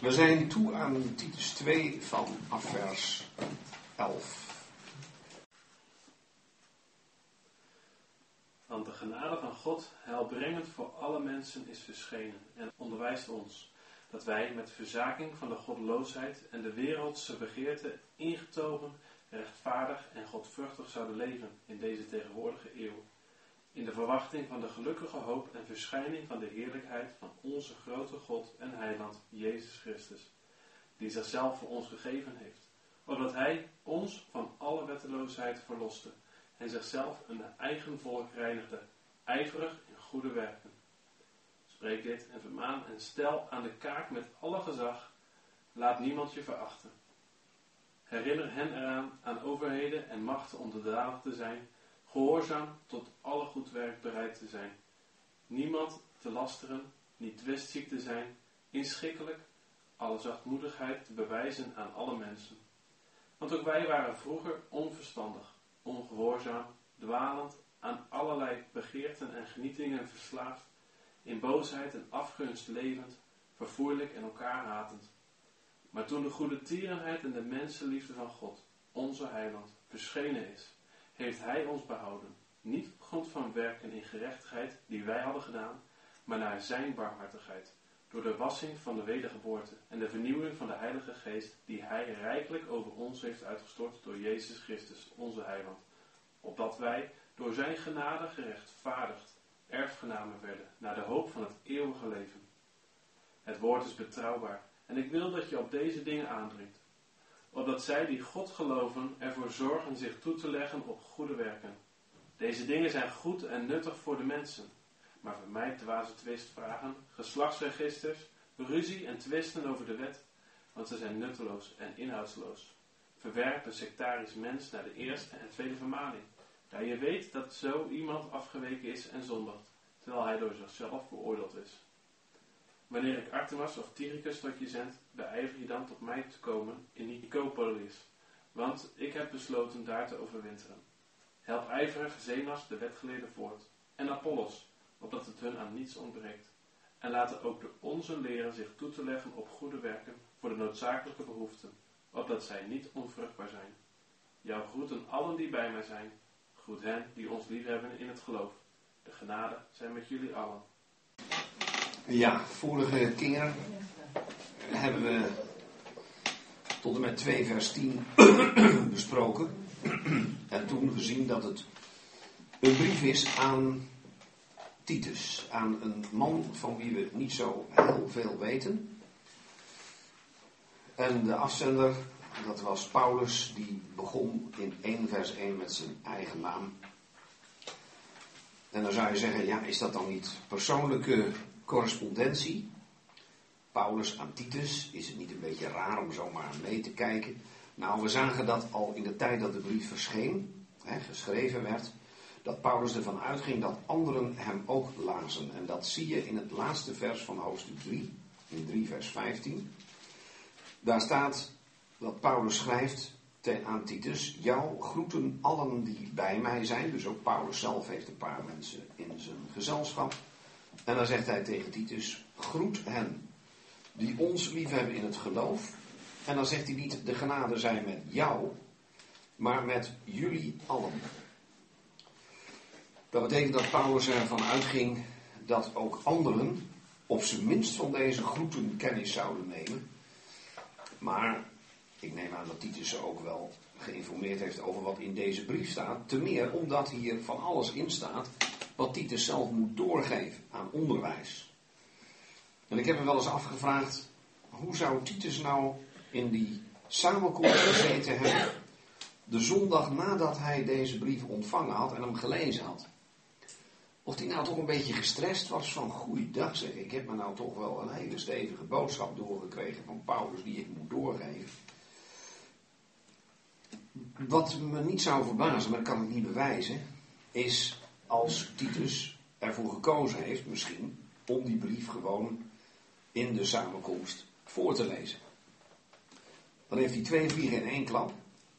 We zijn toe aan Titus 2 van vers 11. Want de genade van God, heilbrengend voor alle mensen, is verschenen en onderwijst ons dat wij met verzaking van de goddeloosheid en de wereldse begeerte ingetogen, rechtvaardig en godvruchtig zouden leven in deze tegenwoordige eeuw. In de verwachting van de gelukkige hoop en verschijning van de heerlijkheid van onze grote God en Heiland, Jezus Christus, die zichzelf voor ons gegeven heeft, opdat Hij ons van alle wetteloosheid verloste en zichzelf een eigen volk reinigde, ijverig in goede werken. Spreek dit en vermaan en stel aan de kaak met alle gezag, laat niemand je verachten. Herinner hen eraan aan overheden en machten onderdanig te zijn, gehoorzaam tot alle goed werk bereid te zijn. Niemand te lasteren, niet twistziek te zijn, inschikkelijk, alle zachtmoedigheid te bewijzen aan alle mensen. Want ook wij waren vroeger onverstandig, ongehoorzaam, dwalend, aan allerlei begeerten en genietingen verslaafd, in boosheid en afgunst levend, vervoerlijk en elkaar hatend. Maar toen de goede tierenheid en de mensenliefde van God, onze heiland, verschenen is, heeft Hij ons behouden, niet op grond van werken in gerechtigheid die wij hadden gedaan, maar naar Zijn barmhartigheid, door de wassing van de wedergeboorte en de vernieuwing van de Heilige Geest, die Hij rijkelijk over ons heeft uitgestort door Jezus Christus, onze heiland, opdat wij door Zijn genade gerechtvaardigd erfgenamen werden, naar de hoop van het eeuwige leven. Het woord is betrouwbaar en ik wil dat je op deze dingen aandringt, opdat zij die God geloven ervoor zorgen zich toe te leggen op goede werken. Deze dingen zijn goed en nuttig voor de mensen, maar vermijd dwaze twistvragen, geslachtsregisters, ruzie en twisten over de wet, want ze zijn nutteloos en inhoudsloos. Verwerp een sectarisch mens naar de eerste en tweede vermaning, daar je weet dat zo iemand afgeweken is en zondigt, terwijl hij door zichzelf beoordeeld is. Wanneer ik Artemas of Tychicus tot je zend, beijver je dan tot mij te komen in Nicopolis, want ik heb besloten daar te overwinteren. Help ijverig Zenas, de wetgeleerde, voort, en Apollos, opdat het hun aan niets ontbreekt. En laten ook de onze leren zich toe te leggen op goede werken voor de noodzakelijke behoeften, opdat zij niet onvruchtbaar zijn. Jouw groeten allen die bij mij zijn, groet hen die ons liefhebben in het geloof. De genade zijn met jullie allen. Ja, vorige keer hebben we tot en met 2 vers 10 besproken. En toen gezien dat het een brief is aan Titus. Aan een man van wie we niet zo heel veel weten. En de afzender, dat was Paulus, die begon in 1 vers 1 met zijn eigen naam. En dan zou je zeggen, ja, is dat dan niet persoonlijke correspondentie? Paulus aan Titus, is het niet een beetje raar om zomaar mee te kijken? Nou, we zagen dat al in de tijd dat de brief verscheen, hè, geschreven werd, dat Paulus ervan uitging dat anderen hem ook lazen. En dat zie je in het laatste vers van hoofdstuk 3, in 3 vers 15. Daar staat dat Paulus schrijft aan Titus, jou groeten allen die bij mij zijn. Dus ook Paulus zelf heeft een paar mensen in zijn gezelschap. En dan zegt hij tegen Titus, groet hen die ons liefhebben in het geloof. En dan zegt hij niet, de genade zijn met jou, maar met jullie allen. Dat betekent dat Paulus ervan uitging dat ook anderen op zijn minst van deze groeten kennis zouden nemen. Maar ik neem aan dat Titus ook wel geïnformeerd heeft over wat in deze brief staat. Te meer omdat hier van alles in staat wat Titus zelf moet doorgeven aan onderwijs. En ik heb me wel eens afgevraagd, hoe zou Titus nou in die samenkomst gezeten hebben, de zondag nadat hij deze brief ontvangen had en hem gelezen had? Of hij nou toch een beetje gestrest was van, goeiedag zeg, ik heb me nou toch wel een hele stevige boodschap doorgekregen van Paulus die ik moet doorgeven. Wat me niet zou verbazen, maar dat kan ik niet bewijzen, is als Titus ervoor gekozen heeft, misschien, om die brief gewoon in de samenkomst voor te lezen. Dan heeft hij twee vliegen in één klap.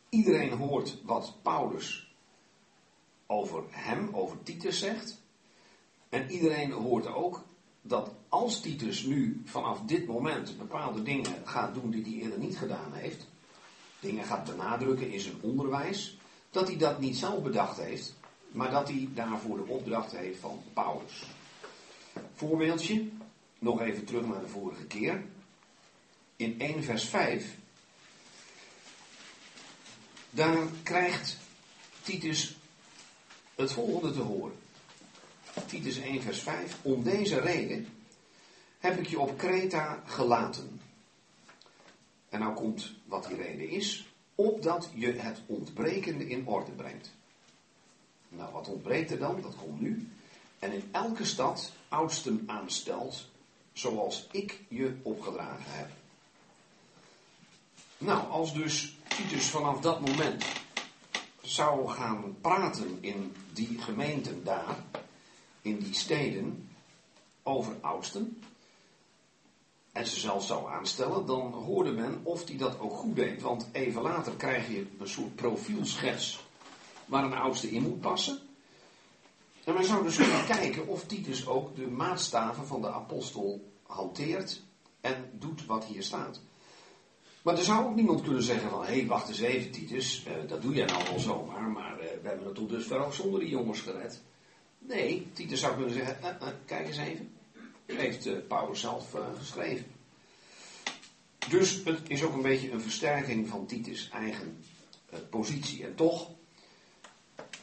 Iedereen hoort wat Paulus over hem, over Titus zegt. En iedereen hoort ook dat als Titus nu vanaf dit moment bepaalde dingen gaat doen die hij eerder niet gedaan heeft, dingen gaat benadrukken in zijn onderwijs, dat hij dat niet zelf bedacht heeft, maar dat hij daarvoor de opdracht heeft van Paulus. Voorbeeldje, nog even terug naar de vorige keer. In 1 vers 5, daar krijgt Titus het volgende te horen. Titus 1 vers 5, om deze reden heb ik je op Kreta gelaten. En nou komt wat die reden is, opdat je het ontbrekende in orde brengt. Nou, wat ontbreekt er dan? Dat komt nu. En in elke stad oudsten aanstelt, zoals ik je opgedragen heb. Nou, als dus Titus vanaf dat moment zou gaan praten in die gemeenten daar, in die steden, over oudsten, en ze zelf zou aanstellen, dan hoorde men of hij dat ook goed deed. Want even later krijg je een soort profielschets waar een oudste in moet passen. En men zou dus kunnen kijken of Titus ook de maatstaven van de apostel hanteert en doet wat hier staat. Maar er zou ook niemand kunnen zeggen van, hé, hey, wacht eens even Titus, uh, dat doe jij nou wel zomaar, maar uh, we hebben het tot dusver ook zonder die jongens gered. Nee, Titus zou kunnen zeggen, uh, kijk eens even, heeft Paulus zelf geschreven. Dus het is ook een beetje een versterking van Titus' eigen positie. En toch,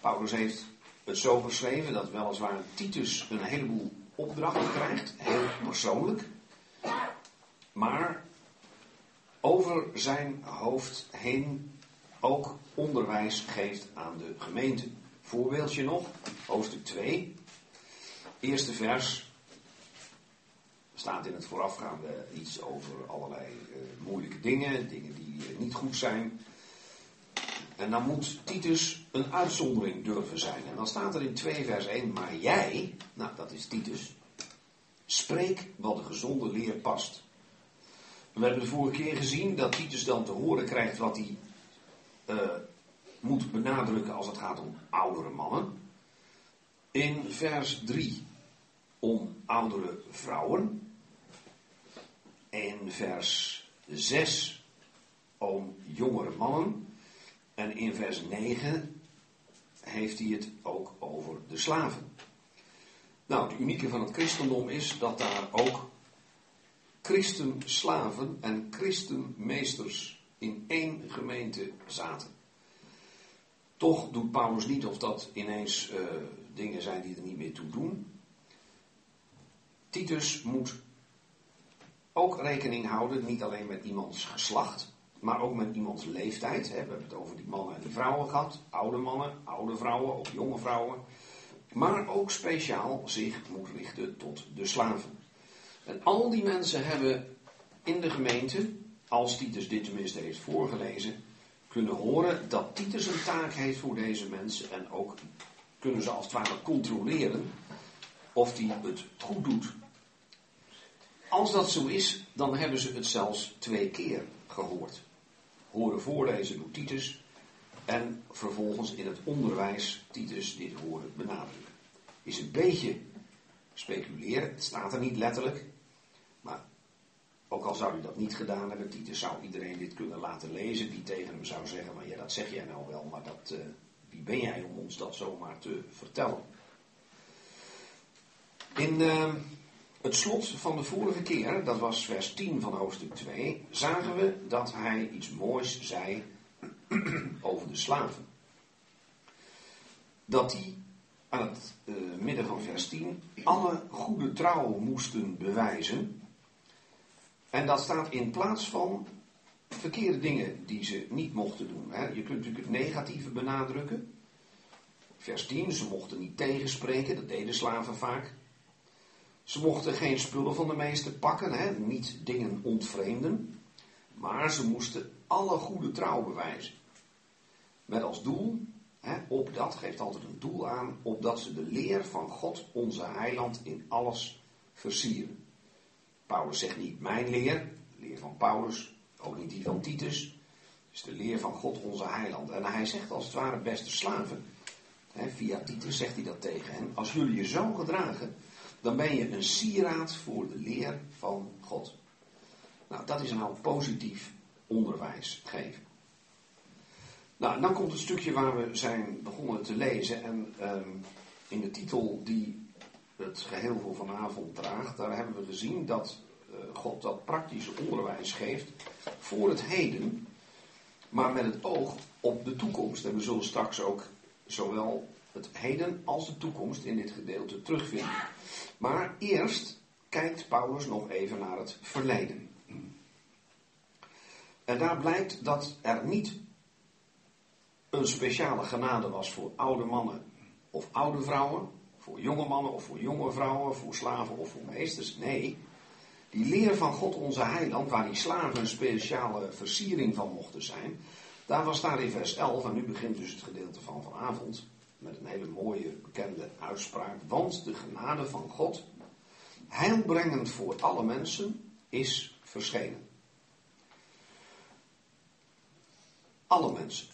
Paulus heeft het zo geschreven dat weliswaar Titus een heleboel opdrachten krijgt, heel persoonlijk, maar over zijn hoofd heen ook onderwijs geeft aan de gemeente. Voorbeeldje nog, hoofdstuk 2, eerste vers. staat in het voorafgaande iets over allerlei uh, moeilijke dingen, dingen die uh, niet goed zijn. En dan moet Titus een uitzondering durven zijn. En dan staat er in 2 vers 1, maar jij, nou dat is Titus, spreek wat de gezonde leer past. We hebben de vorige keer gezien dat Titus dan te horen krijgt wat hij uh, moet benadrukken als het gaat om oudere mannen. In vers 3 om oudere vrouwen. In vers 6 om jongere mannen. En in vers 9 heeft hij het ook over de slaven. Nou, het unieke van het christendom is dat daar ook christenslaven en christenmeesters in één gemeente zaten. Toch doet Paulus niet of dat ineens uh, dingen zijn die er niet meer toe doen. Titus moet ook rekening houden, niet alleen met iemands geslacht, maar ook met iemands leeftijd. We hebben het over die mannen en die vrouwen gehad. Oude mannen, oude vrouwen, ook jonge vrouwen. Maar ook speciaal zich moet richten tot de slaven. En al die mensen hebben in de gemeente, als Titus dit tenminste heeft voorgelezen, kunnen horen dat Titus een taak heeft voor deze mensen en ook kunnen ze als het ware controleren of hij het goed doet. Als dat zo is, dan hebben ze het zelfs twee keer gehoord. Horen voorlezen door Titus en vervolgens in het onderwijs Titus dit horen benadrukken. Is een beetje speculeren, het staat er niet letterlijk, maar ook al zou hij dat niet gedaan hebben, Titus zou iedereen dit kunnen laten lezen die tegen hem zou zeggen, maar ja dat zeg jij nou wel, maar dat, uh, wie ben jij om ons dat zomaar te vertellen? In uh, het slot van de vorige keer, dat was vers 10 van hoofdstuk 2, zagen we dat hij iets moois zei over de slaven. Dat die aan het uh, midden van vers 10 alle goede trouw moesten bewijzen en dat staat in plaats van verkeerde dingen die ze niet mochten doen. Hè. Je kunt natuurlijk het negatieve benadrukken. Vers 10, ze mochten niet tegenspreken, dat deden slaven vaak. Ze mochten geen spullen van de meester pakken, hè, niet dingen ontvreemden. Maar ze moesten alle goede trouw bewijzen. Met als doel, hè, op dat geeft altijd een doel aan, opdat ze de leer van God, onze heiland, in alles versieren. Paulus zegt niet mijn leer, de leer van Paulus, ook niet die van Titus. Is de leer van God onze heiland. En hij zegt als het ware beste slaven. Hè, via Titus zegt hij dat tegen hen. Als jullie je zo gedragen, dan ben je een sieraad voor de leer van God. Nou, dat is nou positief onderwijs geven. Nou, dan komt het stukje waar we zijn begonnen te lezen. En ehm, in de titel die het geheel voor vanavond draagt, daar hebben we gezien dat uh, God dat praktische onderwijs geeft voor het heden, maar met het oog op de toekomst. En we zullen straks ook zowel het heden als de toekomst in dit gedeelte terugvinden. Maar eerst kijkt Paulus nog even naar het verleden. En daar blijkt dat er niet een speciale genade was voor oude mannen of oude vrouwen, voor jonge mannen of voor jonge vrouwen, voor slaven of voor meesters. Nee, die leer van God onze heiland, waar die slaven een speciale versiering van mochten zijn, daar was daar in vers 11, en nu begint dus het gedeelte van vanavond, met een hele mooie bekende uitspraak. Want de genade van God, heilbrengend voor alle mensen, is verschenen. Alle mensen.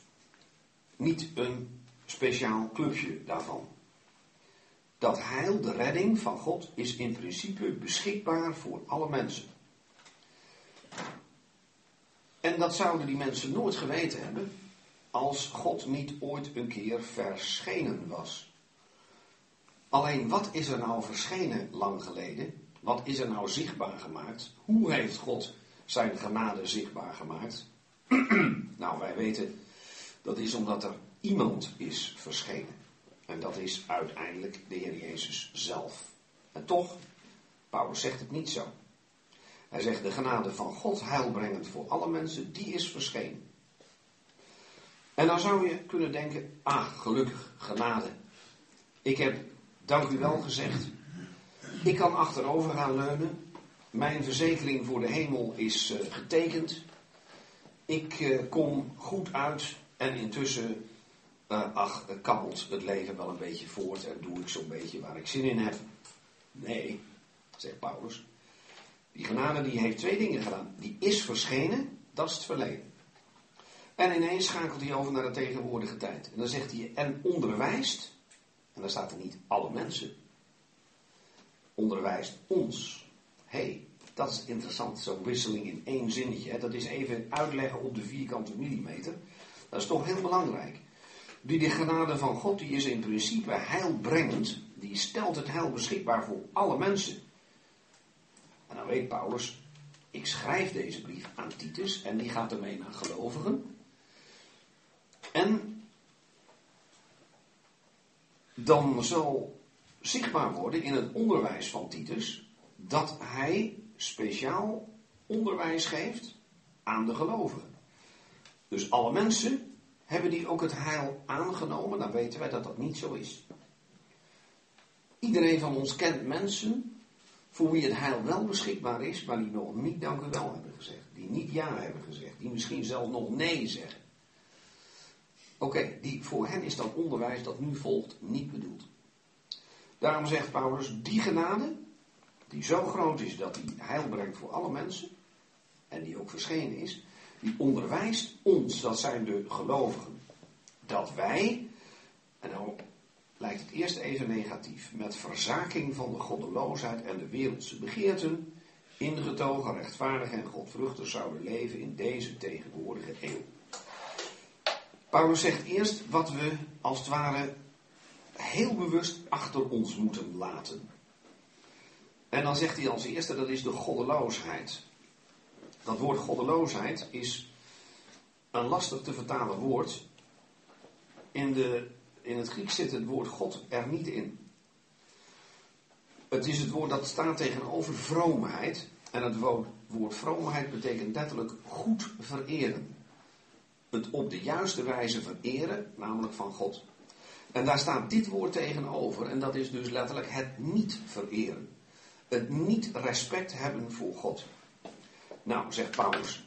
Niet een speciaal clubje daarvan. Dat heil, de redding van God, is in principe beschikbaar voor alle mensen. En dat zouden die mensen nooit geweten hebben als God niet ooit een keer verschenen was. Alleen wat is er nou verschenen lang geleden? Wat is er nou zichtbaar gemaakt? Hoe heeft God zijn genade zichtbaar gemaakt? nou, wij weten dat is omdat er iemand is verschenen. En dat is uiteindelijk de Heer Jezus zelf. En toch, Paulus zegt het niet zo. Hij zegt de genade van God heilbrengend voor alle mensen, die is verschenen. En dan zou je kunnen denken, ah, gelukkig, genade. Ik heb, dank u wel gezegd, ik kan achterover gaan leunen. Mijn verzekering voor de hemel is uh, getekend. Ik uh, kom goed uit en intussen, uh, ach, kabbelt het leven wel een beetje voort en doe ik zo'n beetje waar ik zin in heb. Nee, zegt Paulus. Die genade die heeft twee dingen gedaan. Die is verschenen, dat is het verleden. En ineens schakelt hij over naar de tegenwoordige tijd. En dan zegt hij, en onderwijst, en dan staat er niet alle mensen, onderwijst ons. Hé, hey, dat is interessant, zo'n wisseling in één zinnetje. Hè? Dat is even uitleggen op de vierkante millimeter. Dat is toch heel belangrijk. Die de genade van God, die is in principe heilbrengend. Die stelt het heil beschikbaar voor alle mensen. En dan weet Paulus, ik schrijf deze brief aan Titus en die gaat ermee naar gelovigen. En dan zal zichtbaar worden in het onderwijs van Titus dat hij speciaal onderwijs geeft aan de gelovigen. Dus alle mensen hebben die ook het heil aangenomen, dan weten wij dat dat niet zo is. Iedereen van ons kent mensen voor wie het heil wel beschikbaar is, maar die nog niet dank u wel hebben gezegd. Die niet ja hebben gezegd. Die misschien zelfs nog nee zeggen. Oké, die voor hen is dat onderwijs dat nu volgt niet bedoeld. Daarom zegt Paulus, die genade, die zo groot is dat die heil brengt voor alle mensen, en die ook verschenen is, die onderwijst ons, dat zijn de gelovigen, dat wij, en dan lijkt het eerst even negatief, met verzaking van de goddeloosheid en de wereldse begeerten, ingetogen, rechtvaardig en godvruchtig zouden leven in deze tegenwoordige eeuw. Paulus zegt eerst wat we als het ware heel bewust achter ons moeten laten. En dan zegt hij als eerste dat is de goddeloosheid. Dat woord goddeloosheid is een lastig te vertalen woord. In, de, in het Grieks zit het woord God er niet in. Het is het woord dat staat tegenover vroomheid. En het woord, woord vroomheid betekent letterlijk goed vereren het op de juiste wijze vereren, namelijk van God. En daar staat dit woord tegenover, en dat is dus letterlijk het niet vereren. Het niet respect hebben voor God. Nou, zegt Paulus,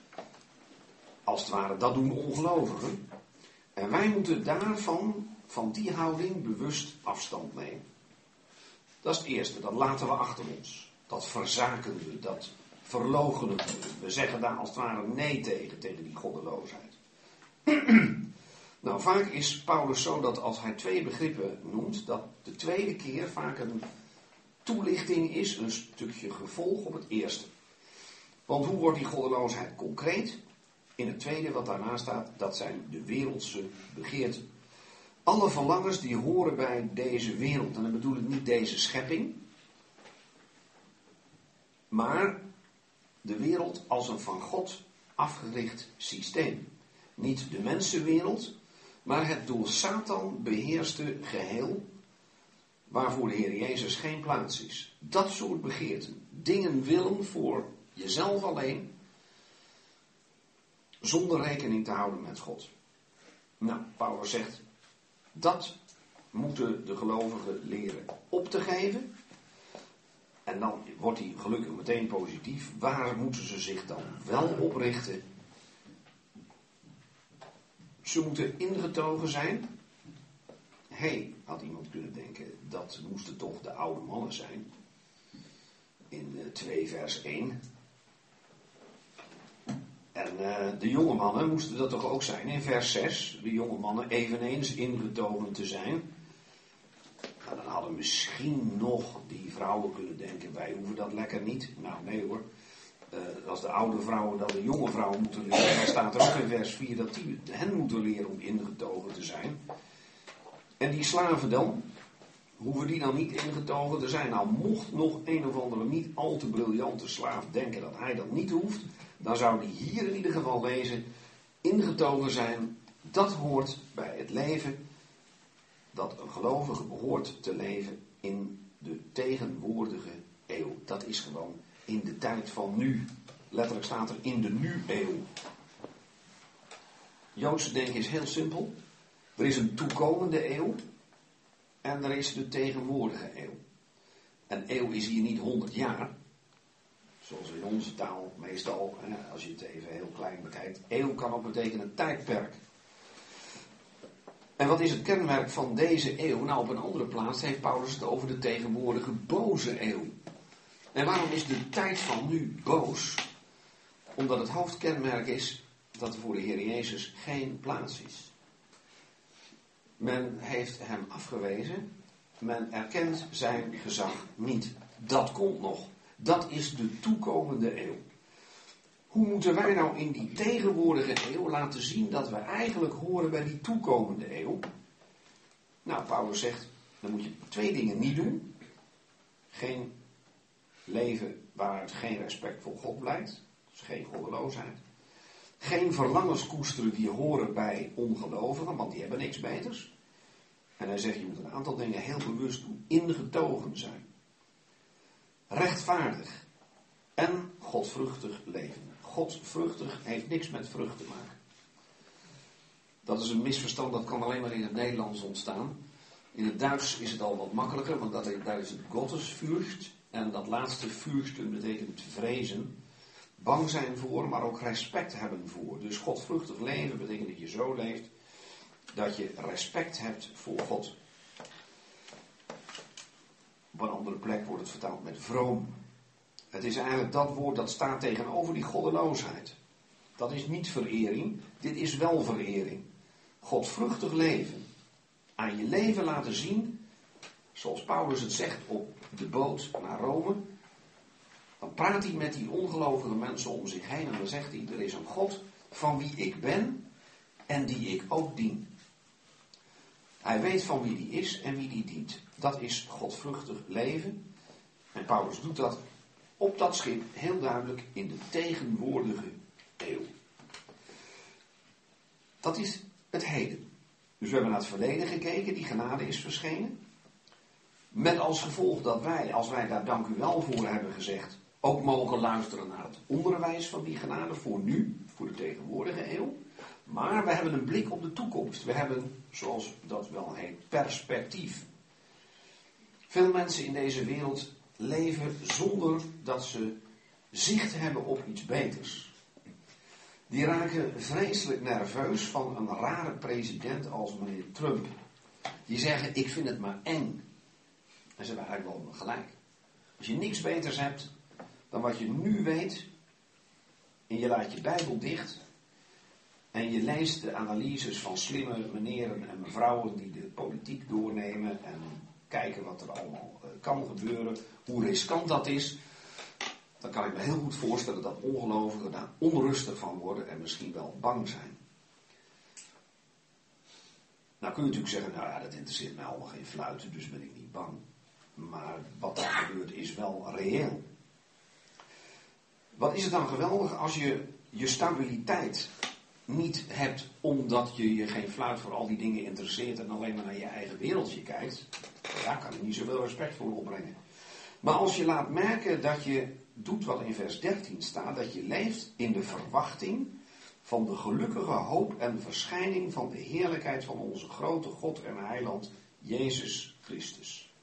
als het ware, dat doen ongelovigen. En wij moeten daarvan, van die houding, bewust afstand nemen. Dat is het eerste, dat laten we achter ons. Dat verzaken we, dat verlogenen we. We zeggen daar als het ware nee tegen, tegen die goddeloosheid. nou, vaak is Paulus zo dat als hij twee begrippen noemt, dat de tweede keer vaak een, toelichting is een stukje gevolg op het eerste. Want hoe wordt die goddeloosheid concreet? In het tweede wat daarna staat, dat zijn de wereldse begeerten. Alle verlangens die horen bij deze wereld. En dan bedoel ik niet deze schepping. Maar de wereld als een van God afgericht systeem. Niet de mensenwereld, maar het door Satan beheerste geheel, waarvoor de Heer Jezus geen plaats is. Dat soort begeerten. Dingen willen voor jezelf alleen, zonder rekening te houden met God. Nou, Paulus zegt, dat moeten de gelovigen leren op te geven. En dan wordt hij gelukkig meteen positief. Waar moeten ze zich dan wel op richten? Ze moeten ingetogen zijn. Hé, hey, had iemand kunnen denken, dat moesten toch de oude mannen zijn. In 2 eh, vers 1. En uh, de jonge mannen moesten dat toch ook zijn in vers 6. De jonge mannen eveneens ingetogen te zijn. Nou, dan hadden misschien nog die vrouwen kunnen denken, wij hoeven dat lekker niet. Nou nee hoor, als de oude vrouwen dat de jonge vrouwen moeten leren, dan staat er ook in vers 4 dat die hen moeten leren om ingetogen te zijn. En die slaven dan, hoeven die dan niet ingetogen te zijn? Nou, mocht nog een of andere niet al te briljante slaaf denken dat hij dat niet hoeft, dan zou die hier in ieder geval lezen, ingetogen zijn, dat hoort bij het leven dat een gelovige behoort te leven in de tegenwoordige eeuw. Dat is gewoon in de tijd van nu. Letterlijk staat er in de nu-eeuw. Joodse denken is heel simpel. Er is een toekomende eeuw en er is de tegenwoordige eeuw. Een eeuw is hier niet 100 jaar, zoals in onze taal meestal, als je het even heel klein bekijkt. Eeuw kan ook betekenen tijdperk. En wat is het kenmerk van deze eeuw? Nou, op een andere plaats heeft Paulus het over de tegenwoordige boze eeuw. En waarom is de tijd van nu boos? Omdat het hoofdkenmerk is dat er voor de Heer Jezus geen plaats is. Men heeft hem afgewezen. Men erkent zijn gezag niet. Dat komt nog. Dat is de toekomende eeuw. Hoe moeten wij nou in die tegenwoordige eeuw laten zien dat we eigenlijk horen bij die toekomende eeuw? Nou, Paulus zegt, dan moet je twee dingen niet doen. Geen leven waaruit geen respect voor God blijkt. Dus geen goddeloosheid. Geen verlangens koesteren die horen bij ongelovigen, want die hebben niks beters. En hij zegt, je moet een aantal dingen heel bewust doen. Ingetogen zijn. Rechtvaardig. En godvruchtig leven. Godvruchtig heeft niks met vrucht te maken. Dat is een misverstand, dat kan alleen maar in het Nederlands ontstaan. In het Duits is het al wat makkelijker, want daar is het Gottesfürst. En dat laatste fürsten betekent vrezen. Bang zijn voor, maar ook respect hebben voor. Dus godvruchtig leven betekent dat je zo leeft dat je respect hebt voor God. Op een andere plek wordt het vertaald met vroom. Het is eigenlijk dat woord dat staat tegenover die goddeloosheid. Dat is niet verering, dit is wel verering. Godvruchtig leven. Aan je leven laten zien, zoals Paulus het zegt op de boot naar Rome. Dan praat hij met die ongelovige mensen om zich heen en dan zegt hij: Er is een God van wie ik ben en die ik ook dien. Hij weet van wie die is en wie die dient. Dat is godvruchtig leven. En Paulus doet dat op dat schip heel duidelijk in de tegenwoordige eeuw. Dat is het heden. Dus we hebben naar het verleden gekeken, die genade is verschenen. Met als gevolg dat wij, als wij daar dank u wel voor hebben gezegd, ook mogen luisteren naar het onderwijs van die genade voor nu, voor de tegenwoordige eeuw. Maar we hebben een blik op de toekomst. We hebben, zoals dat wel heet, perspectief. Veel mensen in deze wereld leven zonder dat ze zicht hebben op iets beters. Die raken vreselijk nerveus van een rare president als meneer Trump. Die zeggen: Ik vind het maar eng. En ze hebben eigenlijk wel gelijk. Als je niks beters hebt dan wat je nu weet, en je laat je Bijbel dicht, en je leest de analyses van slimme meneren en mevrouwen die de politiek doornemen en kijken wat er allemaal eh, kan gebeuren, hoe riskant dat is, dan kan ik me heel goed voorstellen dat ongelovigen daar onrustig van worden en misschien wel bang zijn. Nou kun je natuurlijk zeggen, nou ja, dat interesseert mij allemaal geen fluiten, dus ben ik niet bang. Maar wat daar gebeurt is wel reëel. Wat is het dan geweldig als je je stabiliteit niet hebt omdat je je geen fluit voor al die dingen interesseert en alleen maar naar je eigen wereldje kijkt. Daar kan ik niet zoveel respect voor opbrengen. Maar als je laat merken dat je doet wat in vers 13 staat, dat je leeft in de verwachting van de gelukkige hoop en verschijning van de heerlijkheid van onze grote God en Heiland, Jezus Christus.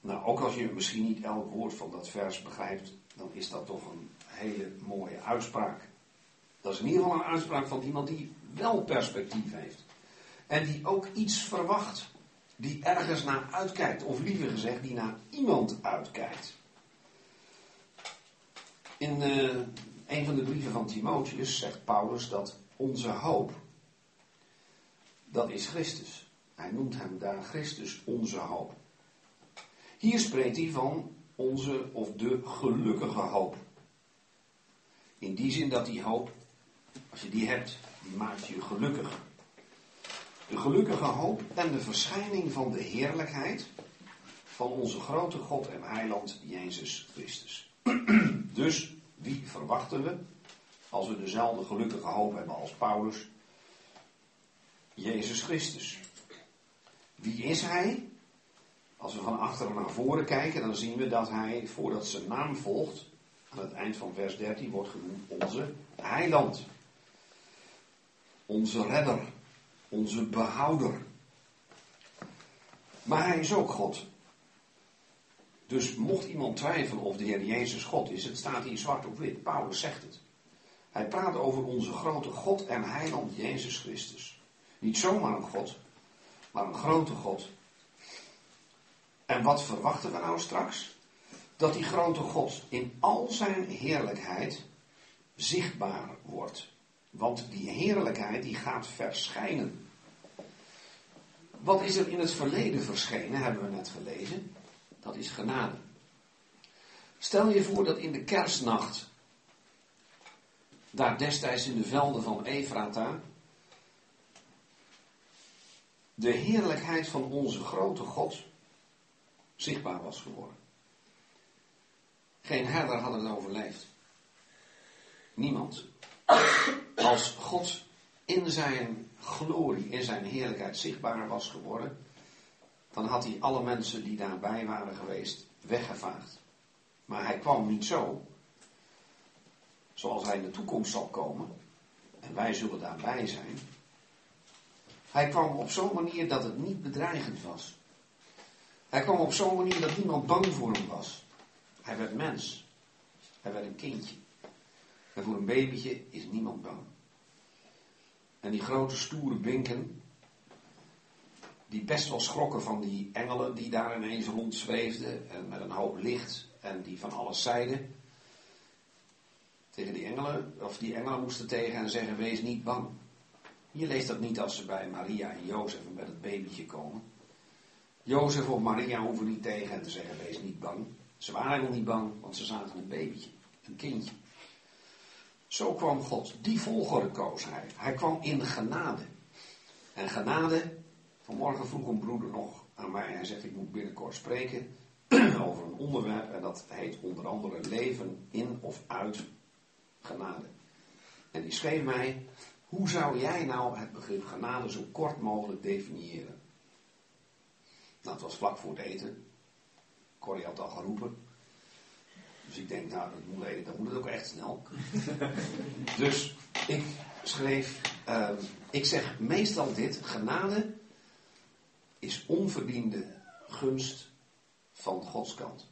Nou, ook als je misschien niet elk woord van dat vers begrijpt, dan is dat toch een hele mooie uitspraak. Dat is in ieder geval een uitspraak van iemand die wel perspectief heeft. En die ook iets verwacht. Die ergens naar uitkijkt. Of liever gezegd, die naar iemand uitkijkt. In uh, een van de brieven van Timotheus zegt Paulus dat onze hoop, dat is Christus. Hij noemt hem daar Christus onze hoop. Hier spreekt hij van onze of de gelukkige hoop. In die zin dat die hoop, als je die hebt, die maakt je gelukkig. De gelukkige hoop en de verschijning van de heerlijkheid van onze grote God en heiland Jezus Christus. dus wie verwachten we als we dezelfde gelukkige hoop hebben als Paulus? Jezus Christus. Wie is hij? Als we van achteren naar voren kijken, dan zien we dat hij, voordat zijn naam volgt, aan het eind van vers 13 wordt genoemd onze heiland. Onze redder. Onze behouder. Maar hij is ook God. Dus mocht iemand twijfelen of de Heer Jezus God is, het staat hier zwart op wit. Paulus zegt het. Hij praat over onze grote God en heiland Jezus Christus. Niet zomaar een God, maar een grote God. En wat verwachten we nou straks? Dat die grote God in al zijn heerlijkheid zichtbaar wordt. Want die heerlijkheid die gaat verschijnen. Wat is er in het verleden verschenen, hebben we net gelezen. Dat is genade. Stel je voor dat in de kerstnacht, daar destijds in de velden van Efrata, de heerlijkheid van onze grote God zichtbaar was geworden. Geen herder had het overleefd. Niemand. Als God in zijn glorie, in zijn heerlijkheid zichtbaar was geworden, dan had hij alle mensen die daarbij waren geweest weggevaagd. Maar hij kwam niet zo, zoals hij in de toekomst zal komen, en wij zullen daarbij zijn. Hij kwam op zo'n manier dat het niet bedreigend was. Hij kwam op zo'n manier dat niemand bang voor hem was. Hij werd mens. Hij werd een kindje. En voor een babytje is niemand bang. En die grote stoere binken, die best wel schrokken van die engelen die daar ineens rondzweefden en met een hoop licht en die van alles zeiden. Tegen die engelen, of die engelen moesten tegen hen zeggen, wees niet bang. Je leest dat niet als ze bij Maria en Jozef met het babytje komen. Jozef of Maria hoeven niet tegen hen te zeggen, wees niet bang. Ze waren helemaal niet bang, want ze zaten een babytje, een kindje. Zo kwam God. Die volgorde koos hij. Hij kwam in genade. En genade, vanmorgen vroeg een broeder nog aan mij. Hij zegt, ik moet binnenkort spreken over een onderwerp. En dat heet onder andere leven in of uit genade. En die schreef mij, hoe zou jij nou het begrip genade zo kort mogelijk definiëren? Het was vlak voor het eten. Corrie had al geroepen. Dus ik denk, nou, dat moet, dat moet het ook echt snel. dus ik schreef, uh, ik zeg meestal dit, genade is onverdiende gunst van Gods kant.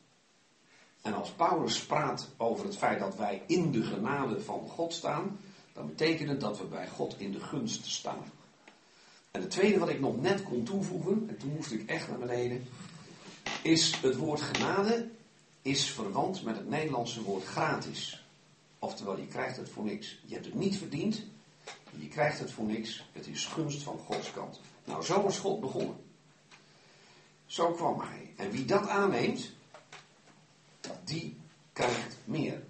En als Paulus praat over het feit dat wij in de genade van God staan, dan betekent het dat we bij God in de gunst staan. En het tweede wat ik nog net kon toevoegen, en toen moest ik echt naar beneden, is het woord genade is verwant met het Nederlandse woord gratis. Oftewel, je krijgt het voor niks. Je hebt het niet verdiend, je krijgt het voor niks. Het is gunst van Gods kant. Nou, zo is God begonnen. Zo kwam hij. En wie dat aanneemt, die krijgt meer.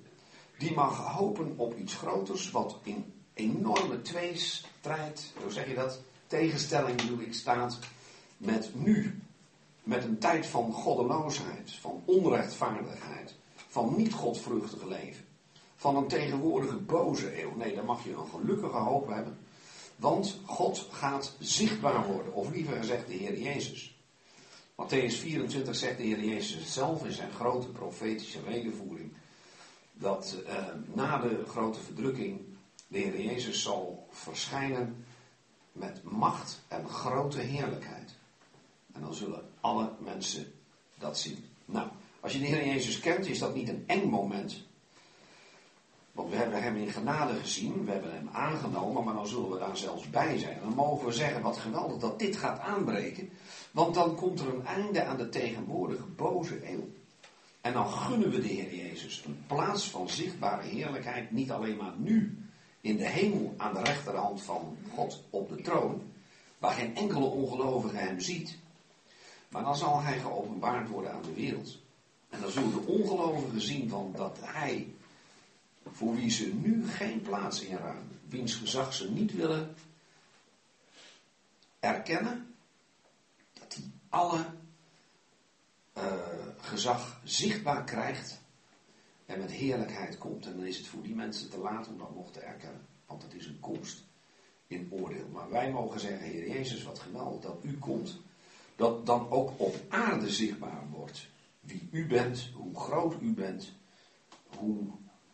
Die mag hopen op iets groters, wat in enorme tweestrijd, hoe zeg je dat? Tegenstelling bedoel ik staat met nu. Met een tijd van goddeloosheid, van onrechtvaardigheid, van niet godvruchtig leven. Van een tegenwoordige boze eeuw. Nee, daar mag je een gelukkige hoop hebben. Want God gaat zichtbaar worden, of liever gezegd de Heer Jezus. Matthäus 24 zegt de Heer Jezus zelf in zijn grote profetische redenvoering dat eh, na de grote verdrukking de Heer Jezus zal verschijnen met macht en grote heerlijkheid. En dan zullen alle mensen dat zien. Nou, als je de Heer Jezus kent, is dat niet een eng moment. Want we hebben hem in genade gezien, we hebben hem aangenomen, maar dan zullen we daar zelfs bij zijn. Dan mogen we zeggen, wat geweldig dat dit gaat aanbreken. Want dan komt er een einde aan de tegenwoordige boze eeuw. En dan gunnen we de Heer Jezus een plaats van zichtbare heerlijkheid, niet alleen maar nu in de hemel aan de rechterhand van God op de troon, waar geen enkele ongelovige hem ziet, maar dan zal hij geopenbaard worden aan de wereld. En dan zullen de ongelovigen zien van dat hij, voor wie ze nu geen plaats inruimen, wiens gezag ze niet willen erkennen, dat hij alle uh, gezag zichtbaar krijgt en met heerlijkheid komt. En dan is het voor die mensen te laat om dat nog te erkennen. Want het is een komst in oordeel. Maar wij mogen zeggen, Heer Jezus, wat geweldig dat u komt. Dat dan ook op aarde zichtbaar wordt. Wie u bent, hoe groot u bent, hoe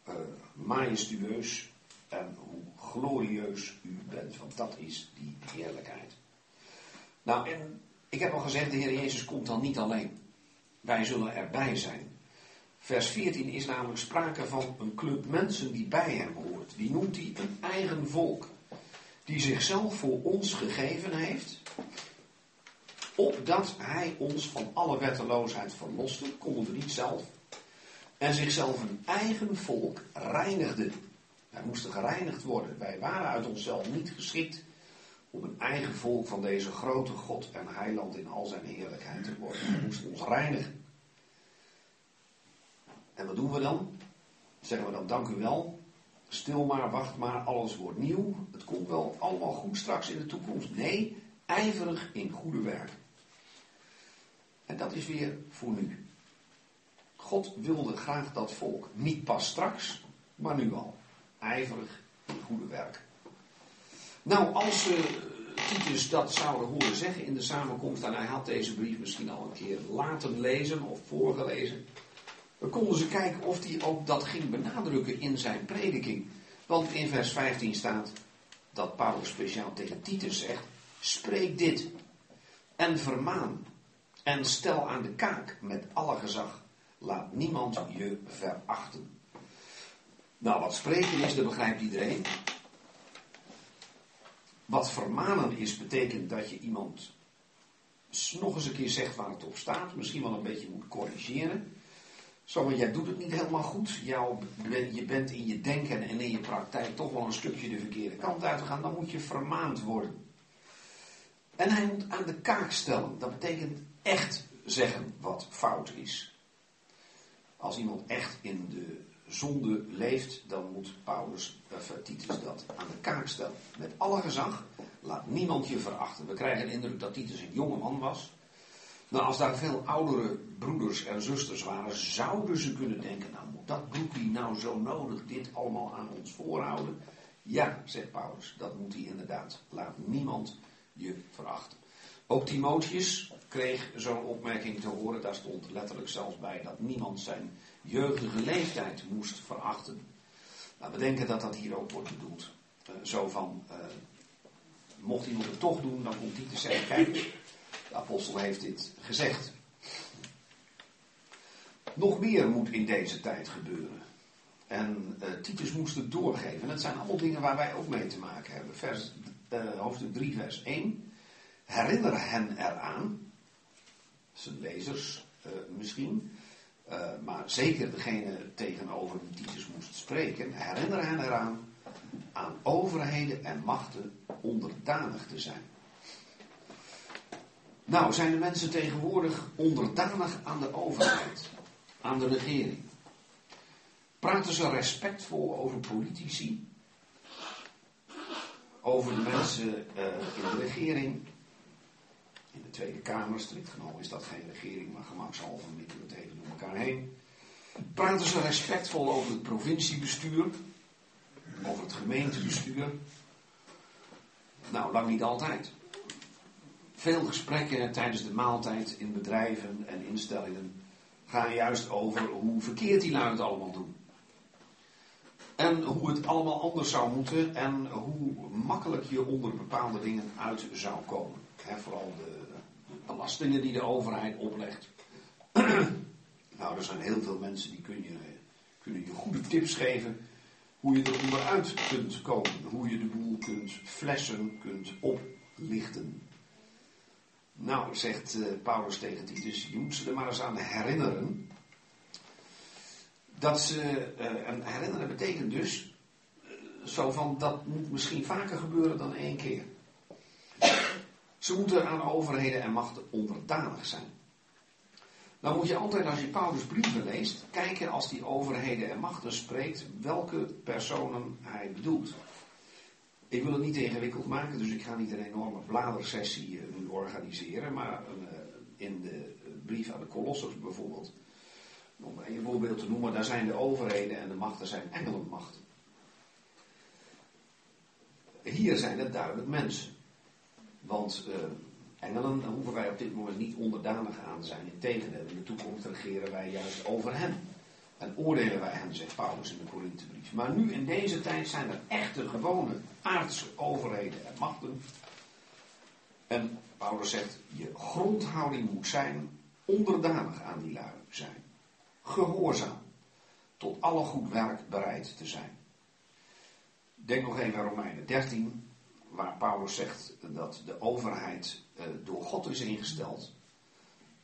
uh, majestueus en hoe glorieus u bent. Want dat is die heerlijkheid. Nou, en ik heb al gezegd, de Heer Jezus komt dan niet alleen. Wij zullen erbij zijn. Vers 14 is namelijk sprake van een club mensen die bij hem hoort. Die noemt hij een eigen volk. Die zichzelf voor ons gegeven heeft. Opdat hij ons van alle wetteloosheid verloste, konden we niet zelf. En zichzelf een eigen volk reinigde. Wij moesten gereinigd worden. Wij waren uit onszelf niet geschikt om een eigen volk van deze grote God en heiland in al zijn heerlijkheid te worden. We moesten ons reinigen. En wat doen we dan? Zeggen we dan dank u wel. Stil maar, wacht maar, alles wordt nieuw. Het komt wel allemaal goed straks in de toekomst. Nee, ijverig in goede werk. En dat is weer voor nu. God wilde graag dat volk. Niet pas straks, maar nu al. Ijverig in goede werk. Nou, als uh, Titus dat zouden horen zeggen in de samenkomst, en hij had deze brief misschien al een keer laten lezen of voorgelezen, dan konden ze kijken of hij ook dat ging benadrukken in zijn prediking. Want in vers 15 staat dat Paulus speciaal tegen Titus zegt: Spreek dit en vermaan en stel aan de kaak met alle gezag. Laat niemand je verachten. Nou, wat spreken is, dat begrijpt iedereen. Wat vermanen is, betekent dat je iemand nog eens een keer zegt waar het op staat. Misschien wel een beetje moet corrigeren. Maar jij doet het niet helemaal goed. Je bent in je denken en in je praktijk toch wel een stukje de verkeerde kant uitgegaan. Dan moet je vermaand worden. En hij moet aan de kaak stellen. Dat betekent echt zeggen wat fout is. Als iemand echt in de zonde leeft, dan moet Paulus, of eh, Titus dat aan de kaak stellen. Met alle gezag, laat niemand je verachten. We krijgen de indruk dat Titus een jonge man was. Nou, als daar veel oudere broeders en zusters waren, zouden ze kunnen denken, nou moet dat broekie nou zo nodig dit allemaal aan ons voorhouden? Ja, zegt Paulus, dat moet hij inderdaad. Laat niemand je verachten. Ook Timotheus kreeg zo'n opmerking te horen, daar stond letterlijk zelfs bij dat niemand zijn jeugdige leeftijd moest verachten. Nou, we denken dat dat hier ook wordt bedoeld. Uh, zo van, uh, mocht iemand het toch doen, dan komt hij te zeggen, kijk, de apostel heeft dit gezegd. Nog meer moet in deze tijd gebeuren. En uh, Titus moest het doorgeven. En dat zijn allemaal dingen waar wij ook mee te maken hebben. Vers, uh, hoofdstuk 3, vers 1. Herinner hen eraan. Zijn lezers uh, misschien. maar zeker degene tegenover wie Titus moest spreken. Herinner hen eraan aan overheden en machten onderdanig te zijn. Nou, zijn de mensen tegenwoordig onderdanig aan de overheid, aan de regering? Praten ze respectvol over politici? Over de mensen uh, in de regering? In de Tweede Kamer, strikt genomen is dat geen regering, maar gemakshalve mikken we het even door elkaar heen. Praten ze respectvol over het provinciebestuur? Over het gemeentebestuur? Nou, lang niet altijd. Veel gesprekken tijdens de maaltijd in bedrijven en instellingen gaan juist over hoe verkeerd die lui het allemaal doen. En hoe het allemaal anders zou moeten en hoe makkelijk je onder bepaalde dingen uit zou komen. vooral de belastingen die de overheid oplegt. nou, er zijn heel veel mensen die kun je, kunnen je goede tips geven hoe je er onderuit kunt komen. Hoe je de boel kunt flessen, kunt oplichten. Nou, zegt uh, Paulus tegen Titus, je moet ze er maar eens aan herinneren. Dat ze, uh, en herinneren betekent dus, uh, zo van, dat moet misschien vaker gebeuren dan één keer. Ze moeten aan overheden en machten onderdanig zijn. Dan moet je altijd, als je Paulus brieven leest, kijken als die overheden en machten spreekt, welke personen hij bedoelt. Ik wil het niet ingewikkeld maken, dus ik ga niet een enorme bladersessie eh, nu organiseren, maar uh, in de brief aan de Colossus bijvoorbeeld, om een voorbeeld te noemen, daar zijn de overheden en de machten zijn engelenmachten. Hier zijn het duidelijk mensen. Want engelen, daar hoeven wij op dit moment niet onderdanig aan te zijn. Integendeel, in de toekomst regeren wij juist over hen. En oordelen wij hen, zegt Paulus in de Korinthebrief. Maar nu in deze tijd zijn er echte, gewone, aardse overheden en machten. En Paulus zegt, je grondhouding moet zijn onderdanig aan die lui zijn. Gehoorzaam. Tot alle goed werk bereid te zijn. Denk nog even aan Romeinen 13, waar Paulus zegt dat de overheid uh, door God is ingesteld.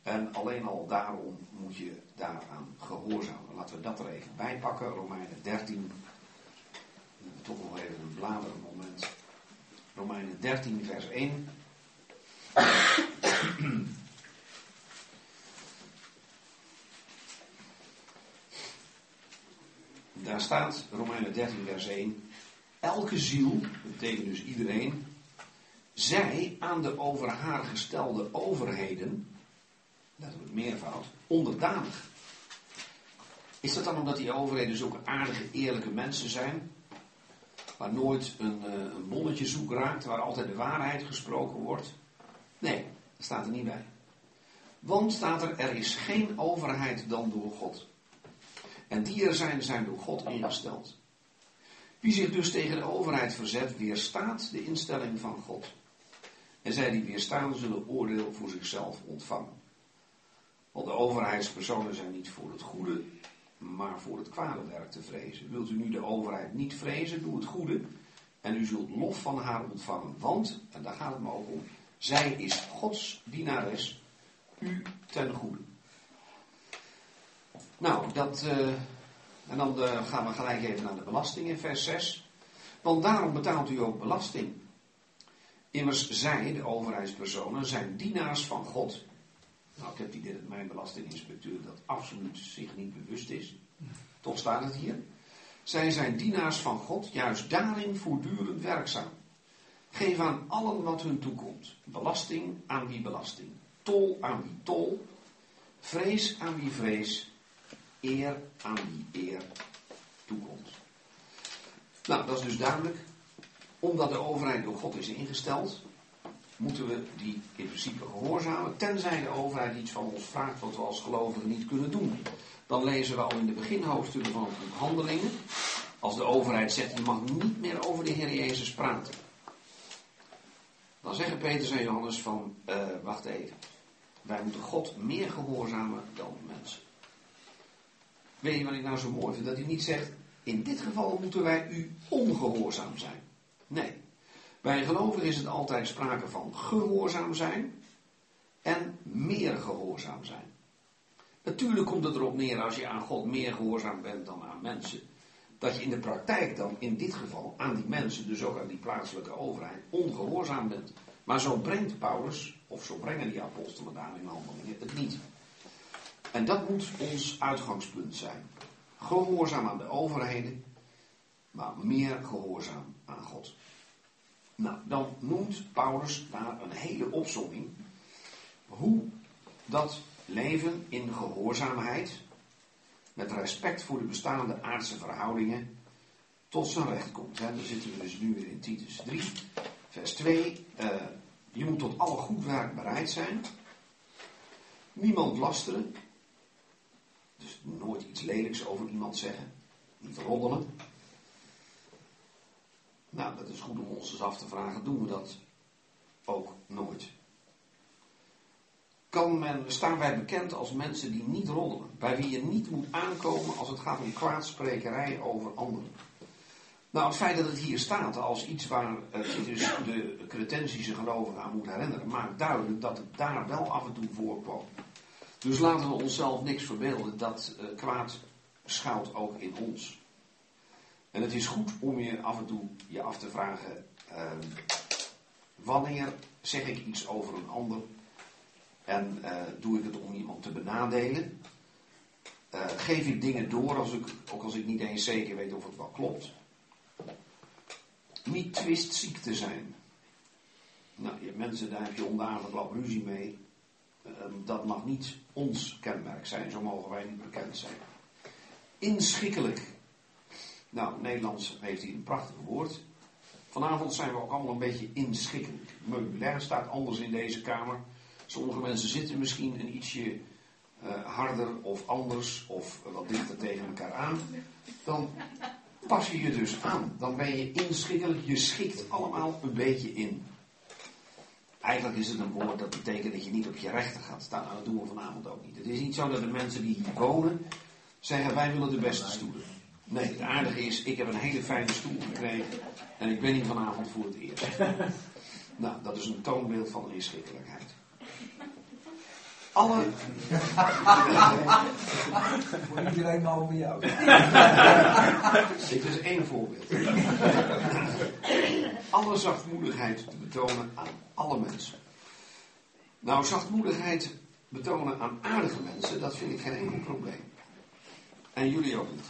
En alleen al daarom moet je daaraan gehoorzamen. Laten we dat er even bij pakken. Romeinen 13. Toch nog even een bladeren moment. Romeinen 13, vers 1. Daar staat, Romeinen 13, vers 1. Elke ziel, dat betekent dus iedereen, zij aan de over haar gestelde overheden, dat wordt meervoud, onderdanig. Is dat dan omdat die overheden zulke aardige, eerlijke mensen zijn? Waar nooit een, uh, een zoek raakt, waar altijd de waarheid gesproken wordt? Nee, dat staat er niet bij. Want staat er, er is geen overheid dan door God. En die er zijn, zijn door God ingesteld. Wie zich dus tegen de overheid verzet, weerstaat de instelling van God. En zij die weerstaan, zullen oordeel voor zichzelf ontvangen. Want de overheidspersonen zijn niet voor het goede, maar voor het kwade werk te vrezen. Wilt u nu de overheid niet vrezen, doe het goede. En u zult lof van haar ontvangen. Want, en daar gaat het me ook om, zij is Gods dienares, u ten goede. Nou, dat. Uh, en dan uh, gaan we gelijk even naar de belasting in vers 6. Want daarom betaalt u ook belasting. Immers zij, de overheidspersonen, zijn dienaars van God. Nou, ik heb die dat mijn belastinginspecteur dat absoluut zich niet bewust is. Toch staat het hier. Zij zijn dienaars van God, juist daarin voortdurend werkzaam. Geef aan allen wat hun toekomt. Belasting aan wie belasting. Tol aan wie tol. Vrees aan wie vrees. Eer aan wie eer toekomt. Nou, dat is dus duidelijk omdat de overheid door God is ingesteld, moeten we die in principe gehoorzamen, tenzij de overheid iets van ons vraagt wat we als gelovigen niet kunnen doen. Dan lezen we al in de beginhoofdstukken van het Handelingen, als de overheid zegt, je mag niet meer over de Heer Jezus praten. Dan zeggen Petrus en Johannes van, uh, wacht even, wij moeten God meer gehoorzamen dan mensen. Weet je wat ik nou zo mooi vind? Dat hij niet zegt, in dit geval moeten wij u ongehoorzaam zijn. Nee. Bij gelovige is het altijd sprake van gehoorzaam zijn en meer gehoorzaam zijn. Natuurlijk komt het erop neer als je aan God meer gehoorzaam bent dan aan mensen. Dat je in de praktijk dan in dit geval aan die mensen, dus ook aan die plaatselijke overheid, ongehoorzaam bent. Maar zo brengt Paulus, of zo brengen die apostelen daar in handelingen, het niet. En dat moet ons uitgangspunt zijn. Gehoorzaam aan de overheden, maar meer gehoorzaam aan God. Nou, dan noemt Paulus daar een hele opzomming hoe dat leven in gehoorzaamheid, met respect voor de bestaande aardse verhoudingen, tot zijn recht komt. Hè. Dan zitten we dus nu weer in Titus 3, vers 2. Uh, eh, je moet tot alle goed werk bereid zijn. Niemand lasteren. Dus nooit iets lelijks over iemand zeggen. Niet roddelen. Nou, dat is goed om ons eens af te vragen. Doen we dat ook nooit? Kan men, staan wij bekend als mensen die niet roddelen? Bij wie je niet moet aankomen als het gaat om kwaadsprekerij over anderen? Nou, het feit dat het hier staat als iets waar het dus de cretensische gelovigen aan moet herinneren, maakt duidelijk dat het daar wel af en toe voorkwam. Dus laten we onszelf niks verbeelden, dat uh, kwaad schuilt ook in ons. En het is goed om je af en toe je af te vragen, uh, wanneer zeg ik iets over een ander en uh, doe ik het om iemand te benadelen? Uh, geef ik dingen door, als ik, ook als ik niet eens zeker weet of het wel klopt? Niet twistziek te zijn. Nou, je mensen, daar heb je onder wel ruzie mee. Ehm, dat mag niet ons kenmerk zijn, zo mogen wij niet bekend zijn. Inschikkelijk. Nou, Nederlands heeft hier een prachtig woord. Vanavond zijn we ook allemaal een beetje inschikkelijk. Meubilair staat anders in deze kamer. Sommige mensen zitten misschien een ietsje uh, harder of anders of wat dichter tegen elkaar aan. Dan pas je je dus aan. Dan ben je inschikkelijk. Je schikt allemaal een beetje in. Eigenlijk is het een woord dat betekent dat je niet op je rechten gaat staan. Nou, dat doen we vanavond ook niet. Het is niet zo dat de mensen die hier wonen zeggen wij willen de beste stoelen. Nee, het aardige is, ik heb een hele fijne stoel gekregen en ik ben hier vanavond voor het eerst. Nou, dat is een toonbeeld van inschikkelijkheid alle. Voor iedereen behalve jou. Dit is één voorbeeld. alle zachtmoedigheid te betonen aan alle mensen. Nou, zachtmoedigheid betonen aan aardige mensen, dat vind ik geen enkel probleem. En jullie ook niet.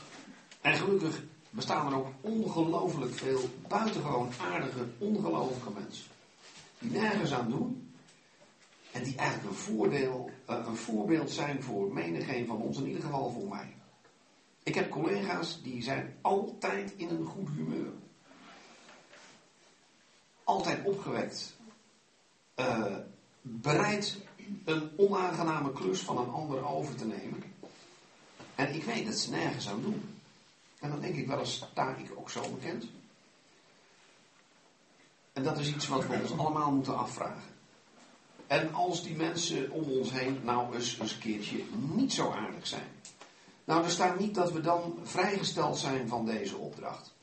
En gelukkig bestaan er ook ongelooflijk veel buitengewoon aardige, ongelooflijke mensen. Die nergens aan doen, en die eigenlijk een, voordeel, uh, een voorbeeld zijn voor menigeen van ons, in ieder geval voor mij. Ik heb collega's die zijn altijd in een goed humeur. Altijd opgewekt. Uh, bereid een onaangename klus van een ander over te nemen. En ik weet dat ze nergens aan doen. En dan denk ik wel eens, sta ik ook zo bekend? En dat is iets wat we ons allemaal moeten afvragen. En als die mensen om ons heen nou eens, een keertje niet zo aardig zijn. Nou, er staat niet dat we dan vrijgesteld zijn van deze opdracht.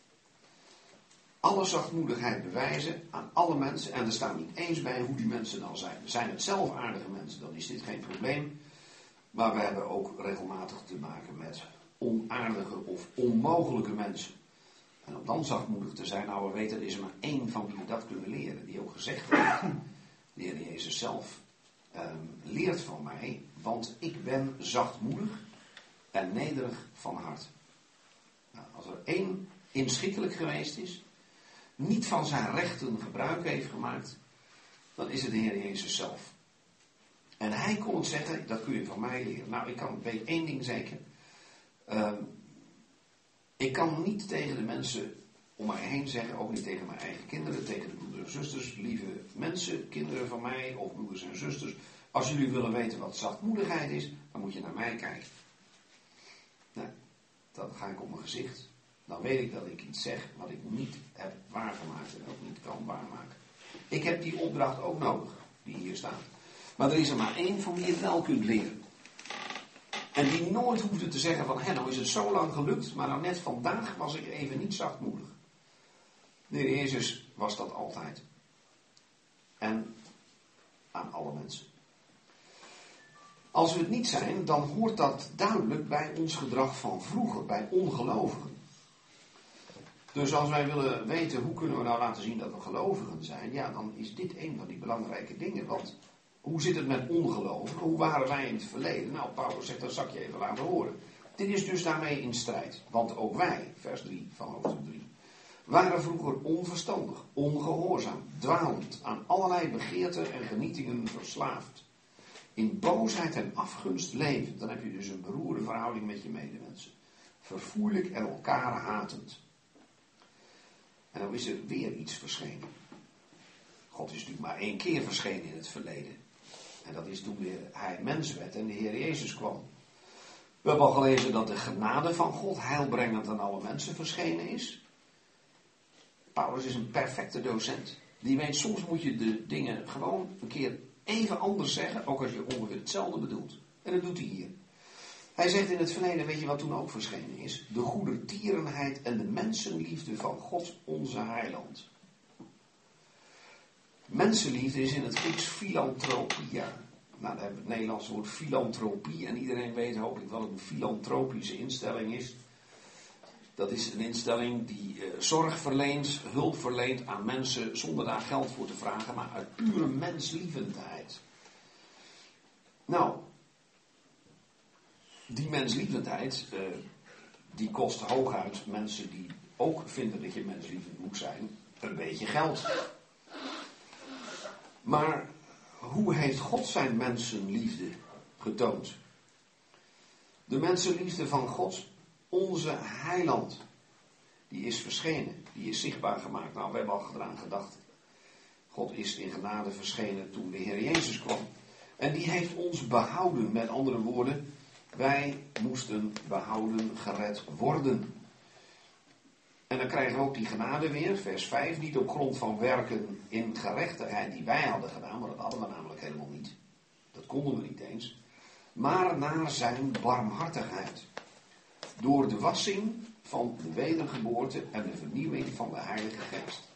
Alle zachtmoedigheid bewijzen aan alle mensen. En er staat niet eens bij hoe die mensen dan zijn. Zijn het zelf aardige mensen, dan is dit geen probleem. Maar we hebben ook regelmatig te maken met onaardige of onmogelijke mensen. En om dan zachtmoedig te zijn, nou we weten, er is er maar één van wie we dat kunnen leren. Die ook gezegd heeft de Heer Jezus zelf um, leert van mij, want ik ben zachtmoedig en nederig van hart. Nou, als er één inschikkelijk geweest is, niet van zijn rechten gebruik heeft gemaakt, dan is het de Heer Jezus zelf. En hij kon zeggen, dat kun je van mij leren. Nou, ik kan weet één ding zeker. Um, ik kan niet tegen de mensen om mij heen zeggen, ook niet tegen mijn eigen kinderen, tegen de broeders en zusters, lieve mensen, kinderen van mij of broeders en zusters. Als jullie willen weten wat zachtmoedigheid is, dan moet je naar mij kijken. Nou, dan ga ik op mijn gezicht. Dan weet ik dat ik iets zeg wat ik niet heb waargemaakt en ook niet kan waarmaken. Ik heb die opdracht ook nodig, die hier staat. Maar er is er maar één van wie je wel kunt leren. En die nooit hoefde te zeggen van, hé, nou is het zo lang gelukt, maar nou net vandaag was ik even niet zachtmoedig. De Jezus was dat altijd. En aan alle mensen. Als we het niet zijn, dan hoort dat duidelijk bij ons gedrag van vroeger, bij ongelovigen. Dus als wij willen weten hoe kunnen we nou laten zien dat we gelovigen zijn, ja, dan is dit een van die belangrijke dingen. Want hoe zit het met ongelovigen? Hoe waren wij in het verleden? Nou, Paulus zegt, dat zal ik je even laten horen. Dit is dus daarmee in strijd. Want ook wij, vers 3 van hoofdstuk 3, waren vroeger onverstandig, ongehoorzaam, dwalend, aan allerlei begeerten en genietingen verslaafd. In boosheid en afgunst levend. Dan heb je dus een beroerde verhouding met je medemensen. Verfoeilijk en elkaar hatend. En dan is er weer iets verschenen. God is natuurlijk maar één keer verschenen in het verleden. En dat is toen hij mens werd en de Heer Jezus kwam. We hebben al gelezen dat de genade van God heilbrengend aan alle mensen verschenen is. Paulus is een perfecte docent. Die weet, soms moet je de dingen gewoon een keer even anders zeggen, ook als je ongeveer hetzelfde bedoelt. En dat doet hij hier. Hij zegt in het verleden, weet je wat toen ook verschenen is? De goedertierenheid en de mensenliefde van God onze heiland. Mensenliefde is in het Grieks filantropia. Nou, dan hebben we het Nederlandse woord filantropie. En iedereen weet hopelijk wat een filantropische instelling is. Dat is een instelling die eh, zorg verleent, hulp verleent aan mensen zonder daar geld voor te vragen, maar uit pure menslievendheid. Nou, die menslievendheid, eh, die kost hooguit mensen die ook vinden dat je menslievend moet zijn, een beetje geld. Maar hoe heeft God zijn mensenliefde getoond? De mensenliefde van God, onze heiland, die is verschenen, die is zichtbaar gemaakt. Nou, we hebben al eraan gedacht. God is in genade verschenen toen de Heer Jezus kwam. En die heeft ons behouden, met andere woorden, wij moesten behouden, gered worden. En dan krijgen we ook die genade weer, vers 5, niet op grond van werken in gerechtigheid die wij hadden gedaan, maar dat hadden we namelijk helemaal niet. Dat konden we niet eens. Maar naar zijn barmhartigheid. Door de wassing van de wedergeboorte en de vernieuwing van de Heilige Geest.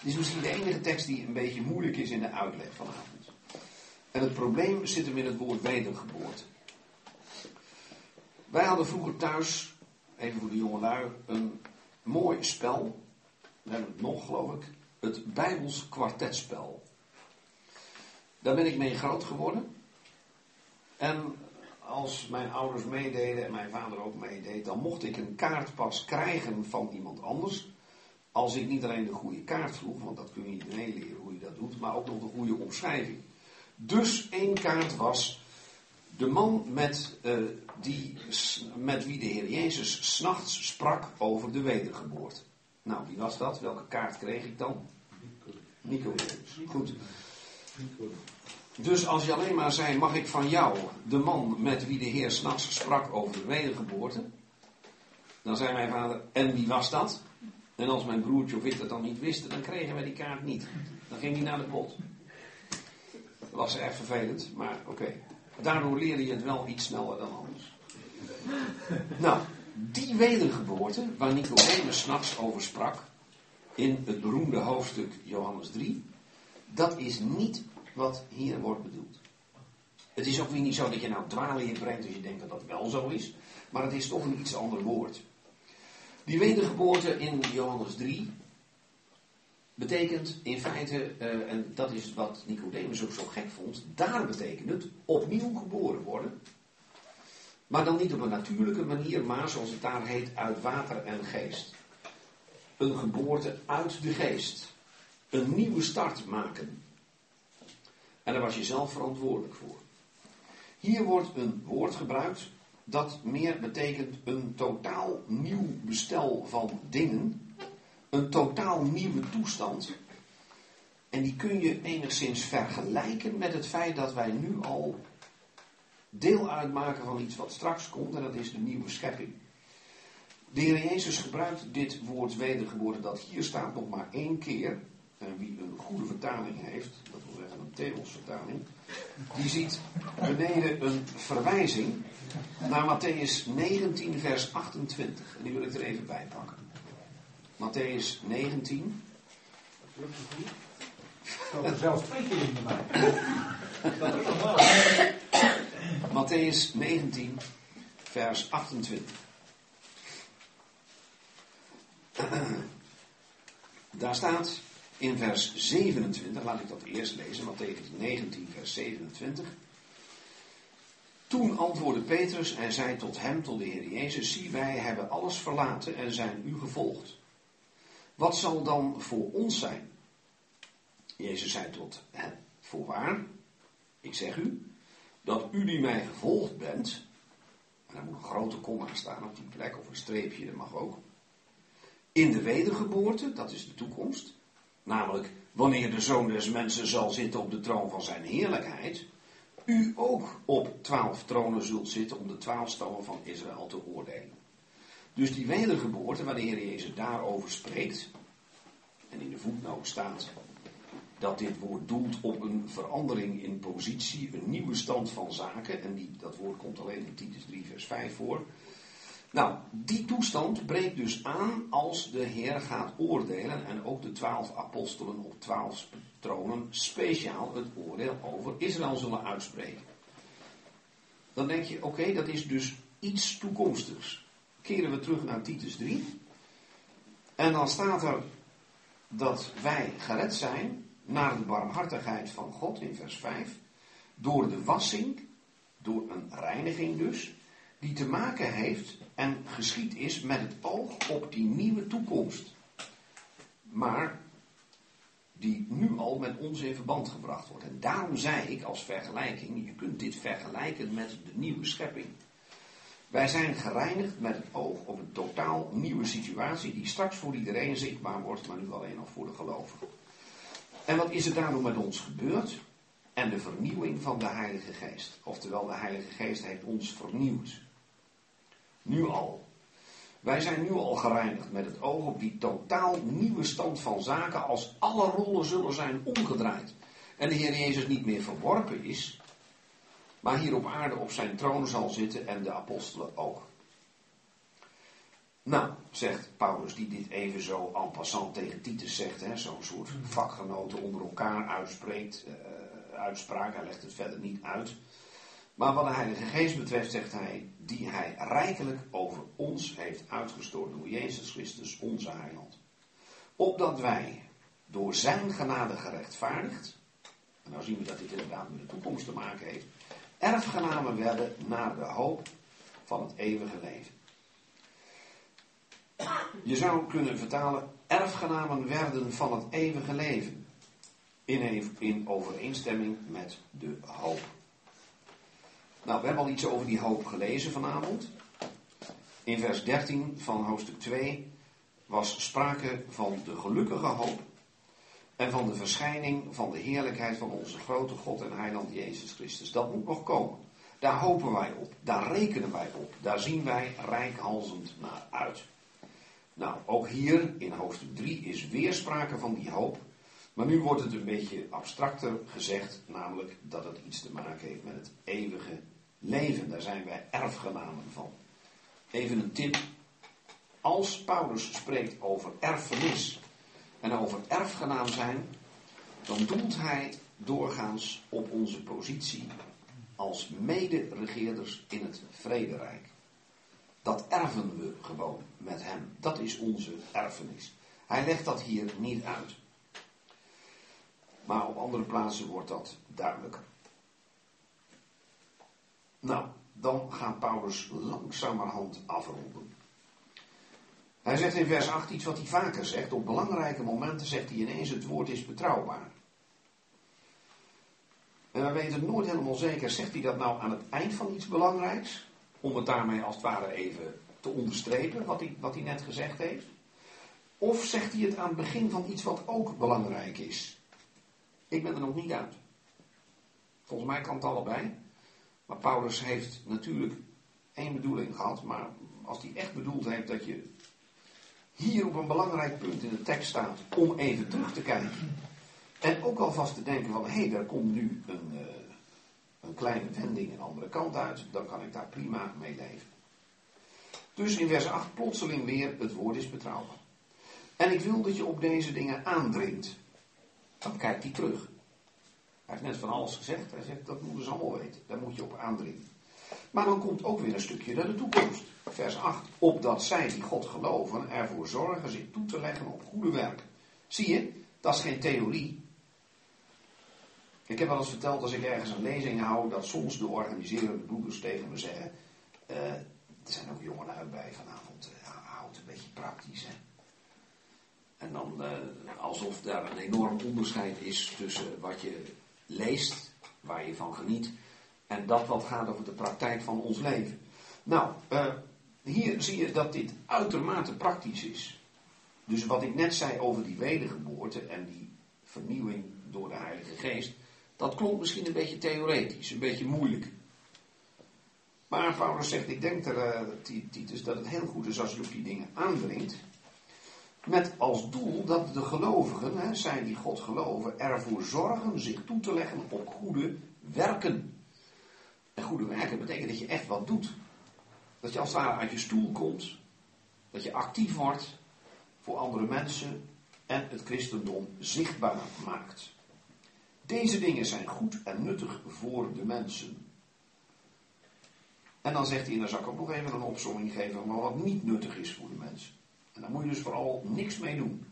Dit is misschien de enige tekst die een beetje moeilijk is in de uitleg vanavond. En het probleem zit hem in het woord wedergeboorte. Wij hadden vroeger thuis even voor de jongelui, een mooi spel. We hebben het nog, geloof ik. Het Bijbels kwartetspel. Daar ben ik mee groot geworden. En als mijn ouders meededen en mijn vader ook meedeed, dan mocht ik een kaart pas krijgen van iemand anders. Als ik niet alleen de goede kaart vroeg, want dat kun je niet meeleren hoe je dat doet, maar ook nog de goede omschrijving. Dus één kaart was de man met, uh, die, met wie de Heer Jezus s'nachts sprak over de wedergeboorte. Nou, wie was dat? Welke kaart kreeg ik dan? Nicodemus. Goed. Dus als je alleen maar zei, mag ik van jou, de man met wie de Heer s'nachts sprak over de wedergeboorte, dan zei mijn vader, en wie was dat? En als mijn broertje of ik dat dan niet wisten, dan kregen wij die kaart niet. Dan ging hij naar de pot. Dat was erg vervelend, maar oké. Daardoor leerde je het wel iets sneller dan anders. Nou, die wedergeboorte, waar Nicodemus s'nachts over sprak, in het beroemde hoofdstuk Johannes 3, dat is niet wat hier wordt bedoeld. Het is ook weer niet zo dat je nou dwalen brengt als je denkt dat dat wel zo is, maar het is toch een iets ander woord. Die wedergeboorte in Johannes 3, betekent in feite, uh, en dat is wat Nicodemus ook zo gek vond, daar betekent het opnieuw geboren worden. Maar dan niet op een natuurlijke manier, maar zoals het daar heet, uit water en geest. Een geboorte uit de geest. Een nieuwe start maken. En daar was je zelf verantwoordelijk voor. Hier wordt een woord gebruikt dat meer betekent een totaal nieuw bestel van dingen een totaal nieuwe toestand. En die kun je enigszins vergelijken met het feit dat wij nu al deel uitmaken van iets wat straks komt, en dat is de nieuwe schepping. De Heer Jezus gebruikt dit woord wedergeboorte dat hier staat nog maar één keer. En wie een goede vertaling heeft, dat wil zeggen een Theos vertaling, die ziet beneden een verwijzing naar Matthäus 19, vers 28. En die wil ik er even bij pakken. Matthäus 19. Dat er zelfs twee keer in de Dat is normaal. Matthäus 19, vers 28. Daar staat in vers 27, laat ik dat eerst lezen, Matthäus 19, vers 27. Toen antwoordde Petrus en zei tot hem, tot de Heer Jezus, zie wij hebben alles verlaten en zijn u gevolgd. Wat zal dan voor ons zijn? Jezus zei tot hem, voorwaar, ik zeg u, dat u die mij gevolgd bent, en daar moet een grote komma staan op die plek, of een streepje, dat mag ook, in de wedergeboorte, dat is de toekomst, namelijk wanneer de Zoon des Mensen zal zitten op de troon van zijn heerlijkheid, u ook op twaalf tronen zult zitten om de twaalf stammen van Israël te oordelen. Dus die wedergeboorte, waar de Heer Jezus daarover spreekt, en in de voetnoot staat dat dit woord doelt op een verandering in positie, een nieuwe stand van zaken, en die, dat woord komt alleen in Titus 3, vers 5 voor. Nou, die toestand breekt dus aan als de Heer gaat oordelen en ook de twaalf apostelen op twaalf tronen speciaal het oordeel over Israël zullen uitspreken. Dan denk je, oké, dat is dus iets toekomstigs. Keren we terug naar Titus 3. En dan staat er dat wij gered zijn naar de barmhartigheid van God in vers 5. Door de wassing, door een reiniging dus, die te maken heeft en geschied is met het oog op die nieuwe toekomst. Maar die nu al met ons in verband gebracht wordt. En daarom zei ik als vergelijking, je kunt dit vergelijken met de nieuwe schepping. Wij zijn gereinigd met het oog op een totaal nieuwe situatie die straks voor iedereen zichtbaar wordt, maar nu alleen nog voor de gelovigen. En wat is er daarom met ons gebeurd? En de vernieuwing van de Heilige Geest. Oftewel, de Heilige Geest heeft ons vernieuwd. Nu al. Wij zijn nu al gereinigd met het oog op die totaal nieuwe stand van zaken als alle rollen zullen zijn omgedraaid. En de Heer Jezus niet meer verworpen is, maar hier op aarde op zijn troon zal zitten en de apostelen ook. Nou, zegt Paulus, die dit even zo en passant tegen Titus zegt, zo'n soort vakgenoten onder elkaar uitspreekt, uh, uitspraak, hij legt het verder niet uit. Maar wat de Heilige Geest betreft, zegt hij, die hij rijkelijk over ons heeft uitgestort door Jezus Christus, onze heiland. Opdat wij door zijn genade gerechtvaardigd, en nou zien we dat dit inderdaad met de toekomst te maken heeft, erfgenamen werden naar de hoop van het eeuwige leven. Je zou kunnen vertalen, erfgenamen werden van het eeuwige leven. In, in overeenstemming met de hoop. Nou, we hebben al iets over die hoop gelezen vanavond. In vers 13 van hoofdstuk 2 was sprake van de gelukkige hoop en van de verschijning van de heerlijkheid van onze grote God en Heiland Jezus Christus. Dat moet nog komen. Daar hopen wij op, daar rekenen wij op, daar zien wij rijkhalzend naar uit. Nou, ook hier in hoofdstuk 3 is weer sprake van die hoop. Maar nu wordt het een beetje abstracter gezegd, namelijk dat het iets te maken heeft met het eeuwige leven. Daar zijn wij erfgenamen van. Even een tip. Als Paulus spreekt over erfenis en over erfgenaam zijn, dan doelt hij doorgaans op onze positie als mederegeerders in het vrederijk. Dat erven we gewoon met hem. Dat is onze erfenis. Hij legt dat hier niet uit. Maar op andere plaatsen wordt dat duidelijker. Nou, dan gaat Paulus langzamerhand afronden. Hij zegt in vers 8 iets wat hij vaker zegt. Op belangrijke momenten zegt hij ineens: het woord is betrouwbaar. En we weten het nooit helemaal zeker. Zegt hij dat nou aan het eind van iets belangrijks? Om het daarmee als het ware even te onderstrepen, wat hij, wat hij net gezegd heeft. Of zegt hij het aan het begin van iets wat ook belangrijk is? Ik ben er nog niet uit. Volgens mij kan het allebei. Maar Paulus heeft natuurlijk één bedoeling gehad. Maar als hij echt bedoeld heeft dat je hier op een belangrijk punt in de tekst staat om even terug te kijken. En ook alvast te denken van, hé, hey, daar komt nu een, uh, een kleine wending een andere kant uit. Dan kan ik daar prima mee leven. Dus in vers 8 plotseling weer, het woord is betrouwbaar. En ik wil dat je op deze dingen aandringt. Dan kijkt hij terug. Hij heeft net van alles gezegd. Hij zegt, dat moeten ze allemaal weten. Daar moet je op aandringen. Maar dan komt ook weer een stukje naar de toekomst. Vers 8. Opdat zij die God geloven ervoor zorgen zich toe te leggen op goede werken. Zie je, dat is geen theorie. Ik heb wel eens verteld als ik ergens een lezing hou, dat soms de organiserende broeders tegen me zeggen. eh, er zijn ook jongelui bij vanavond, uh, houd een beetje praktisch. Hè? En dan eh, alsof daar een enorm onderscheid is tussen wat je leest, waar je van geniet, en dat wat gaat over de praktijk van ons leven. Nou, hier zie je dat dit uitermate praktisch is. Dus wat ik net zei over die wedergeboorte en die vernieuwing door de Heilige Geest, dat klonkt misschien een beetje theoretisch, een beetje moeilijk. Maar Paulus zegt, ik denk uh, Titus, dat het heel goed is als je op die dingen aandringt. Met als doel dat de gelovigen, hè, zij die God geloven, ervoor zorgen zich toe te leggen op goede werken. En goede werken betekent dat je echt wat doet. Dat je als het ware uit je stoel komt. Dat je actief wordt voor andere mensen en het christendom zichtbaar maakt. Deze dingen zijn goed en nuttig voor de mensen. En dan zegt hij, en dan zal ik ook nog even een opzomming geven van wat niet nuttig is voor de mensen. En daar moet je dus vooral niks mee doen.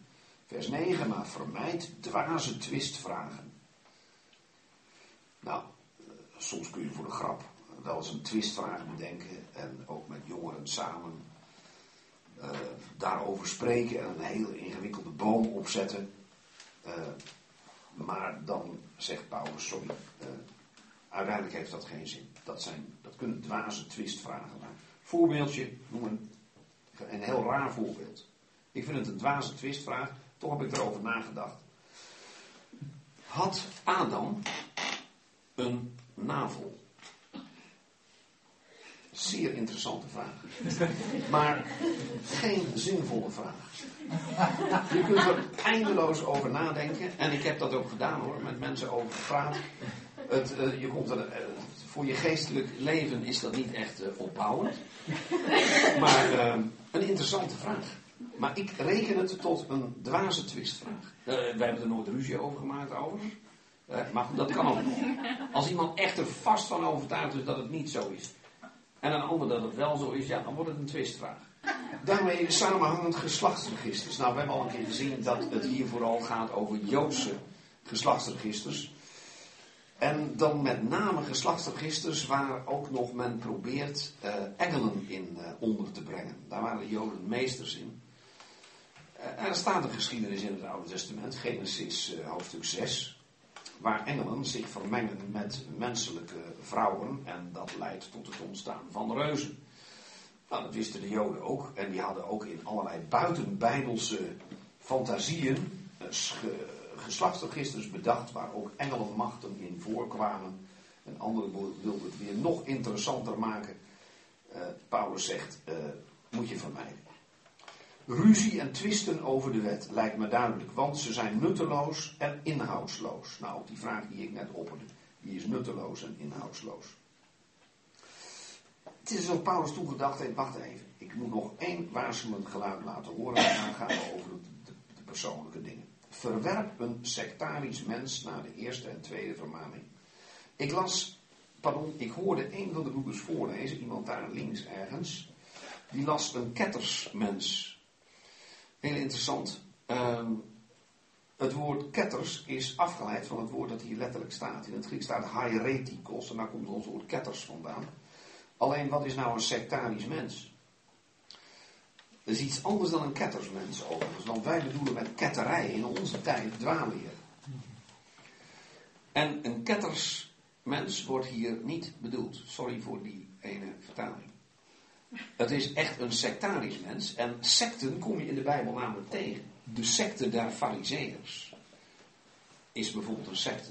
Vers 9, maar vermijd dwaze twistvragen. Nou, soms kun je voor de grap wel eens een twistvraag bedenken en ook met jongeren samen uh, daarover spreken en een hele ingewikkelde boom opzetten. Uh, maar dan zegt Paulus, sorry, uh, uiteindelijk heeft dat geen zin. Dat, zijn, dat kunnen dwaze twistvragen zijn. Voorbeeldje, noem een, een heel raar voorbeeld. Ik vind het een dwaze twistvraag, toch heb ik erover nagedacht. Had Adam een navel? Zeer interessante vraag. Maar geen zinvolle vraag. Je kunt er eindeloos over nadenken. En ik heb dat ook gedaan hoor, met mensen over gepraat. Uh, je komt er, uh, voor je geestelijk leven is dat niet echt uh, opbouwend. Maar een interessante vraag. Maar ik reken het tot een dwaze twistvraag. wij hebben er nooit ruzie over gemaakt overigens. maar dat kan ook. Als iemand echt er vast van overtuigd is dat het niet zo is en een ander dat het wel zo is, ja, dan wordt het een twistvraag. Daarmee samenhangend geslachtsregisters. Nou, we hebben al een keer gezien dat het hier vooral gaat over Joodse geslachtsregisters. En dan met name geslachtsregisters waar ook nog men probeert uh, engelen in uh, onder te brengen. Daar waren de Joden meesters in. Uh, en er staat een geschiedenis in het Oude Testament, Genesis hoofdstuk 6 waar engelen zich vermengen met menselijke vrouwen en dat leidt tot het ontstaan van reuzen. Nou, dat wisten de Joden ook en die hadden ook in allerlei buitenbijbelse fantasieën geslachtsregisters bedacht waar ook engelenmachten in voorkwamen. En anderen wilden het weer nog interessanter maken. Uh, Paulus zegt, uh, moet je vermijden. Ruzie en twisten over de wet lijkt me duidelijk, want ze zijn nutteloos en inhoudsloos. Nou, die vraag die ik net opperde, die is nutteloos en inhoudsloos. Het is op Paulus toegedacht, hey, wacht even, ik moet nog één waarschuwend geluid laten horen en dan gaan we over de, persoonlijke dingen. Verwerp een sectarisch mens na de eerste en tweede vermaning. Ik las, pardon, ik hoorde een van de broeders voorlezen, iemand daar links ergens, die las een kettersmens Heel interessant. Um, het woord ketters is afgeleid van het woord dat hier letterlijk staat. In het Grieks staat hairetikos en daar komt ons woord ketters vandaan. Alleen wat is nou een sectarisch mens? Dat is iets anders dan een kettersmens overigens. Want wij bedoelen met ketterij in onze tijd dwaalleer. En een kettersmens wordt hier niet bedoeld. Sorry voor die ene vertaling. Het is echt een sectarisch mens. En secten kom je in de Bijbel namelijk tegen. De secte der Fariseërs is bijvoorbeeld een secte.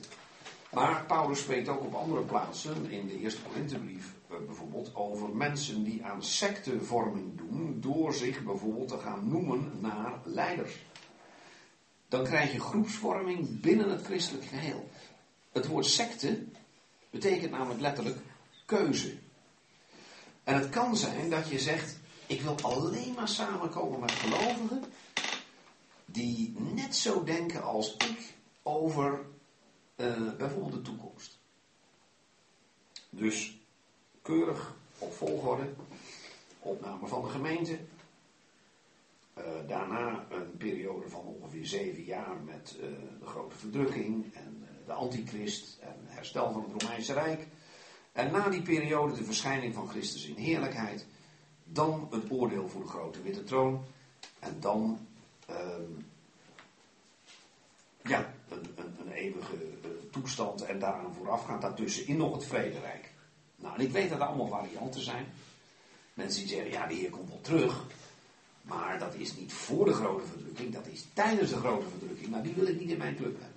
Maar Paulus spreekt ook op andere plaatsen, in de eerste Korinthebrief eh, bijvoorbeeld, over mensen die aan sectevorming doen door zich bijvoorbeeld te gaan noemen naar leiders. Dan krijg je groepsvorming binnen het christelijk geheel. Het woord secte betekent namelijk letterlijk keuze. En het kan zijn dat je zegt, ik wil alleen maar samenkomen met gelovigen die net zo denken als ik over uh, bijvoorbeeld de toekomst. Dus keurig op volgorde, opname van de gemeente, uh, daarna een periode van ongeveer zeven jaar met eh, de grote verdrukking en eh, de antichrist en herstel van het Romeinse Rijk. En na die periode de verschijning van Christus in heerlijkheid. Dan het oordeel voor de grote witte troon. En dan ehm, ja, een, een, een eeuwige eh, toestand en daaraan voorafgaand daartussenin nog het vrederijk. Nou, en ik weet dat er allemaal varianten zijn. Mensen die zeggen, ja, de Heer komt wel terug. Maar dat is niet voor de grote verdrukking, dat is tijdens de grote verdrukking. Nou, die wil ik niet in mijn club hebben.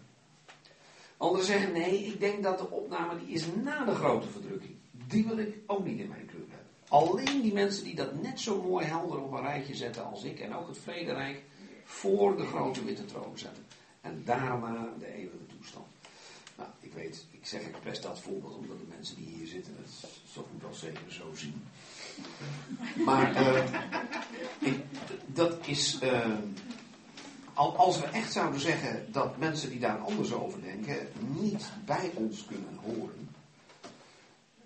Anderen zeggen, nee, ik denk dat de opname die is na de grote verdrukking. Die wil ik ook niet in mijn club hebben. Alleen die mensen die dat net zo mooi helder op een rijtje zetten als ik en ook het vrederijk voor de grote witte troon zetten. En daarna de eeuwige toestand. Nou, ik weet, ik zeg expres dat voorbeeld omdat de mensen die hier zitten het zo goed als zeker zo zien. Maar uh, ik, dat is. Uh, als we echt zouden zeggen dat mensen die daar anders over denken niet bij ons kunnen horen,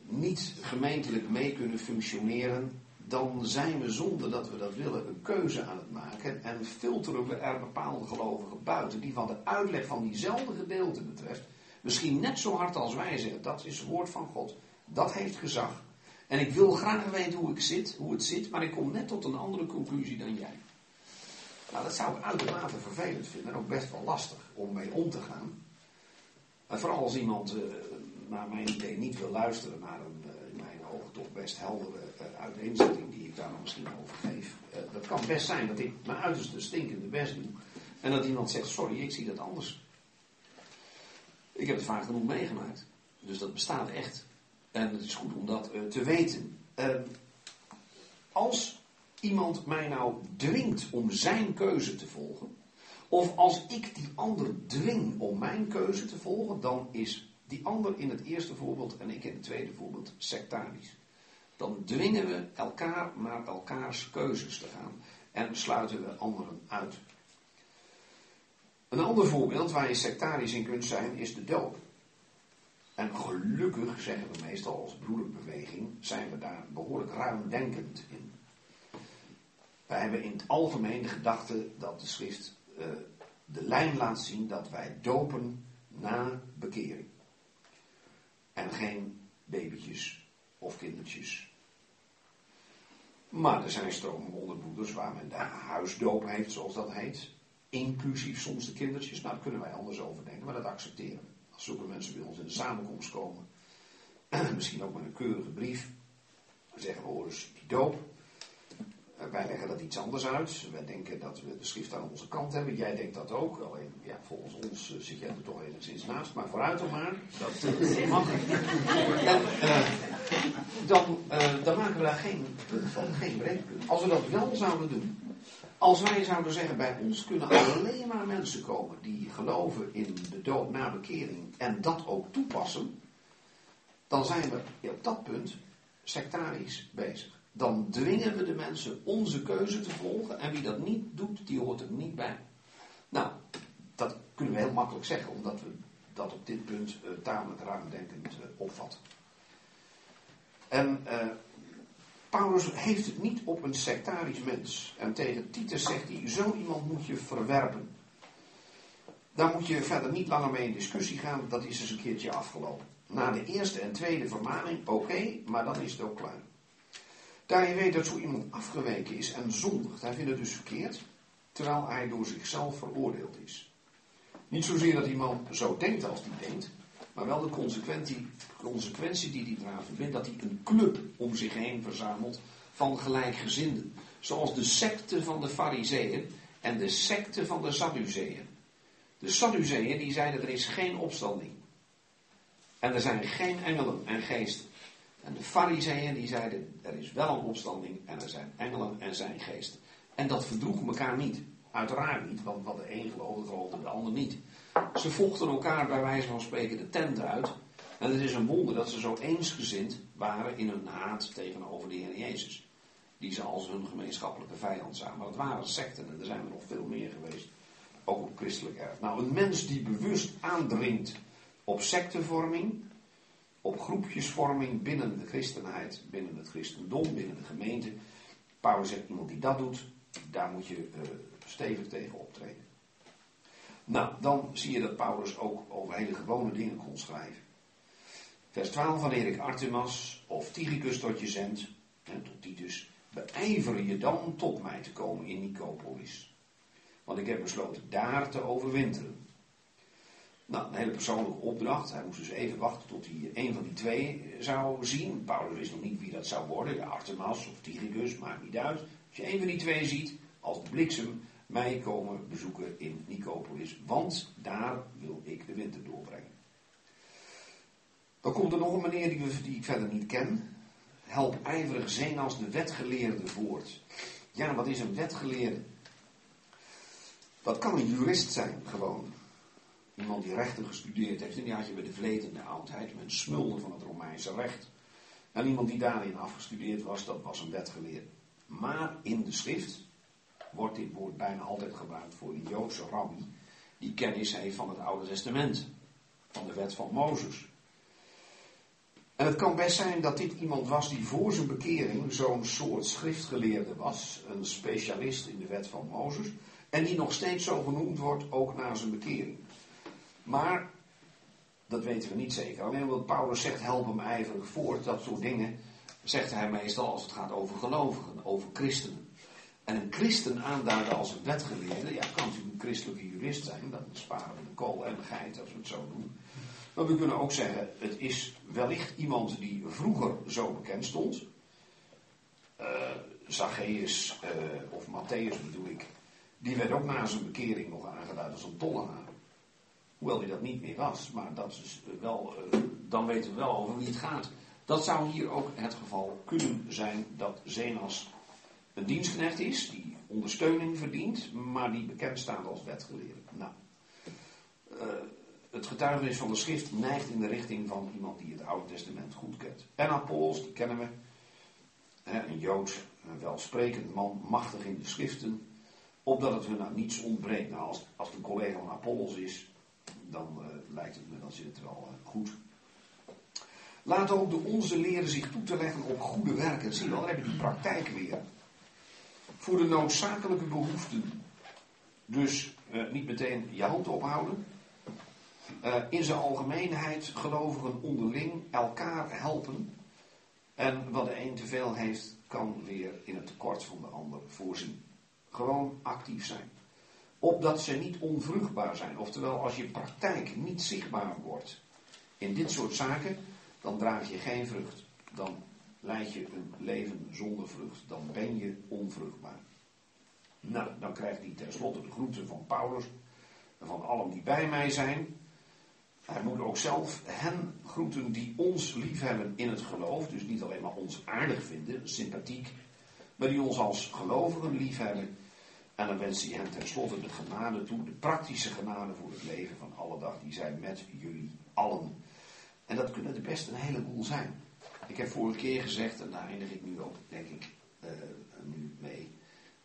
niet gemeentelijk mee kunnen functioneren, dan zijn we zonder dat we dat willen een keuze aan het maken en filteren we er bepaalde gelovigen buiten die van de uitleg van diezelfde gedeelte betreft misschien net zo hard als wij zeggen dat is het woord van God, dat heeft gezag. En ik wil graag weten hoe, ik zit, hoe het zit, maar ik kom net tot een andere conclusie dan jij. Nou, dat zou ik uitermate vervelend vinden en ook best wel lastig om mee om te gaan. En vooral als iemand, uh, naar mijn idee, niet wil luisteren naar een, uh, in mijn ogen toch best heldere uh, uiteenzetting die ik daar dan misschien over geef. dat kan best zijn dat ik mijn uiterste stinkende best doe en dat iemand zegt: Sorry, ik zie dat anders. Ik heb het vaak genoeg meegemaakt. Dus dat bestaat echt. En het is goed om dat te weten. Uh, als iemand mij nou dwingt om zijn keuze te volgen, of als ik die ander dwing om mijn keuze te volgen, dan is die ander in het eerste voorbeeld en ik in het tweede voorbeeld sectarisch. Dan dwingen we elkaar naar elkaars keuzes te gaan en sluiten we anderen uit. Een ander voorbeeld waar je sectarisch in kunt zijn is de doop. En gelukkig, zeggen we meestal als broederbeweging, zijn we daar behoorlijk ruimdenkend in. Wij hebben in het algemeen de gedachte dat de schrift uh, de lijn laat zien dat wij dopen na bekering. En geen babytjes of kindertjes. Maar er zijn stromen onder broeders waar men de huisdoop heeft, zoals dat heet. Inclusief soms de kindertjes. Nou, daar kunnen wij anders over denken, maar dat accepteren we. Als zulke mensen bij ons in de samenkomst komen, misschien ook met een keurige brief, dan zeggen we, hoor eens, die doop. Eh, wij leggen dat iets anders uit. Wij denken dat we de schrift aan onze kant hebben. Jij denkt dat ook. Alleen, ja, volgens ons uh, zit jij er toch enigszins naast. Maar vooruit dan maar. Dat uh, mag. En dan, dan maken we daar geen punt van. Geen breekpunt. Als we dat wel zouden doen. Als wij zouden zeggen, bij ons kunnen alleen maar mensen komen die geloven in de dood na bekering en dat ook toepassen, dan zijn we op dat punt sectarisch bezig. Dan dwingen we de mensen onze keuze te volgen en wie dat niet doet, die hoort er niet bij. Nou, dat kunnen we heel makkelijk zeggen, omdat we dat op dit punt uh, tamelijk ruimdenkend uh, opvatten. En uh, Paulus heeft het niet op een sectarisch mens. En tegen Titus zegt hij, zo iemand moet je verwerpen. Daar moet je verder niet langer mee in discussie gaan, dat is eens een keertje afgelopen. Na de eerste en tweede vermaning, oké, maar dan is het ook klaar. Daar je weet dat zo iemand afgeweken is en zondigt, hij vindt het dus verkeerd, terwijl hij door zichzelf veroordeeld is. Niet zozeer dat iemand zo denkt als hij denkt, maar wel de consequentie, consequentie die hij eraan verbindt, dat hij een club om zich heen verzamelt van gelijkgezinden. Zoals de secte van de Fariseeën en de secte van de Sadduceeën. De Sadduceeën die zeiden er is geen opstanding. En er zijn geen engelen en geesten. En de Fariseeën die zeiden er is wel een opstanding en er zijn engelen en zijn geesten. En dat verdroeg elkaar niet. Uiteraard niet, want wat de een geloofde, geloofde de ander niet. Ze vochten elkaar bij wijze van spreken de tent uit. En het is een wonder dat ze zo eensgezind waren in hun haat tegenover de Heer Jezus. Die ze als hun gemeenschappelijke vijand zagen. Maar het waren secten en er zijn er nog veel meer geweest. Ook op christelijk erf. Nou, een mens die bewust aandringt op sectevorming, op groepjesvorming binnen de christenheid, binnen het christendom, binnen de gemeente. Paulus zegt, iemand die dat doet, daar moet je uh, stevig tegen optreden. Nou, dan zie je dat Paulus ook over hele gewone dingen kon schrijven. Vers 12, wanneer ik Artemas of Tychicus tot je zend, en tot Titus, beijver je dan tot mij te komen in Nicopolis. Want ik heb besloten daar te overwinteren. Nou, een hele persoonlijke opdracht. Hij moest dus even wachten tot hij een van die twee zou zien. Paulus wist nog niet wie dat zou worden. Ja, Artemas of Tychicus, maakt niet uit. Als je een van die twee ziet, als bliksem, mij komen bezoeken in Nicopolis. Want daar wil ik de winter doorbrengen. Dan komt er nog een meneer die, die ik verder niet ken. Help ijverig zijn als de wetgeleerde voort. Ja, wat is een wetgeleerde? Dat kan een jurist zijn, gewoon. Iemand die rechten gestudeerd heeft. En die had je bij de vletende oudheid. Met smulde van het Romeinse recht. En iemand die daarin afgestudeerd was, dat was een wetgeleerde. Maar in de schrift wordt dit woord bijna altijd gebruikt voor een Joodse rabbi. Die kennis heeft van het Oude Testament. Van de wet van Mozes. En het kan best zijn dat dit iemand was die voor zijn bekering zo'n soort schriftgeleerde was. Een specialist in de wet van Mozes. En die nog steeds zo genoemd wordt, ook na zijn bekering. Maar, dat weten we niet zeker. Alleen omdat Paulus zegt, help hem ijverig voort, dat soort dingen, zegt hij meestal als het gaat over gelovigen, over christenen. En een christen aanduiden als een wetgeleerde, ja, kan natuurlijk een christelijke jurist zijn, dan sparen we de kool en de geit als we het zo doen. Maar we kunnen ook zeggen, het is wellicht iemand die vroeger zo bekend stond. Uh, Zacchaeus uh, of Matthäus bedoel ik. Die werd ook na zijn bekering nog aangeduid als een tollenaar. Hoewel hij dat niet meer was, maar dat is wel, uh, dan weten we wel over wie het gaat. Dat zou hier ook het geval kunnen zijn dat Zenas een dienstknecht is, die ondersteuning verdient, maar die bekend staat als wetgeleerde. Nou, het getuigenis van de schrift neigt in de richting van iemand die het Oude Testament goed kent. En Apollos, die kennen we. een Jood, een welsprekend man, machtig in de schriften. Opdat het hun nou niets ontbreekt. Nou, als, als een collega van Apollos is, dan uh, lijkt het me, dan zit het wel uh, goed. Laat ook de onze leren zich toe te leggen op goede werken. Zie je wel, dan die praktijk weer. Voor de noodzakelijke behoeften. Dus uh, niet meteen je hand ophouden. In zijn algemeenheid gelovigen onderling elkaar helpen. En wat de een te veel heeft, kan weer in het tekort van de ander voorzien. Gewoon actief zijn. Opdat ze niet onvruchtbaar zijn. Oftewel, als je praktijk niet zichtbaar wordt in dit soort zaken, dan draag je geen vrucht. Dan leid je een leven zonder vrucht. Dan ben je onvruchtbaar. Nou, dan krijgt hij tenslotte de groeten van Paulus. En van allen die bij mij zijn. Hij moet ook zelf hen groeten die ons liefhebben in het geloof. Dus niet alleen maar ons aardig vinden, sympathiek. Maar die ons als gelovigen liefhebben. En dan wens hij hen tenslotte de genade toe. De praktische genade voor het leven van alle dag. Die zijn met jullie allen. En dat kunnen er best een heleboel zijn. Ik heb vorige keer gezegd, en daar eindig ik nu ook, denk ik, uh, nu mee.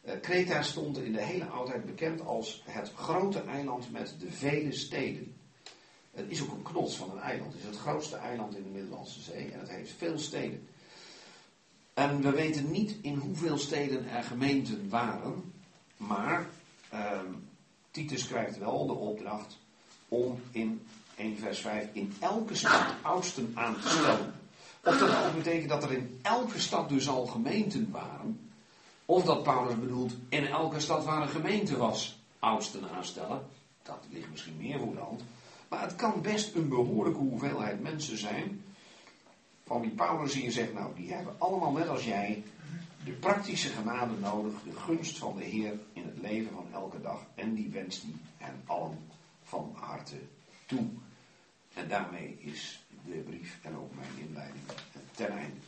Uh, Kreta stond in de hele oudheid bekend als het grote eiland met de vele steden. Het is ook een knots van een eiland. Het is het grootste eiland in de Middellandse Zee en het heeft veel steden. En we weten niet in hoeveel steden er gemeenten waren, maar ehm, Titus krijgt wel de opdracht om in 1 vers 5 in elke stad oudsten aan te stellen. Of dat ook betekent dat er in elke stad dus al gemeenten waren. Of dat Paulus bedoelt, in elke stad waar een gemeente was, oudsten aanstellen. Dat ligt misschien meer voor de hand. Maar het kan best een behoorlijke hoeveelheid mensen zijn. Van wie Paulus hier zegt, nou die hebben allemaal net als jij de praktische genade nodig, de gunst van de Heer in het leven van elke dag. En die wenst hij hen allen van harte toe. En daarmee is de brief en ook mijn inleiding ten einde.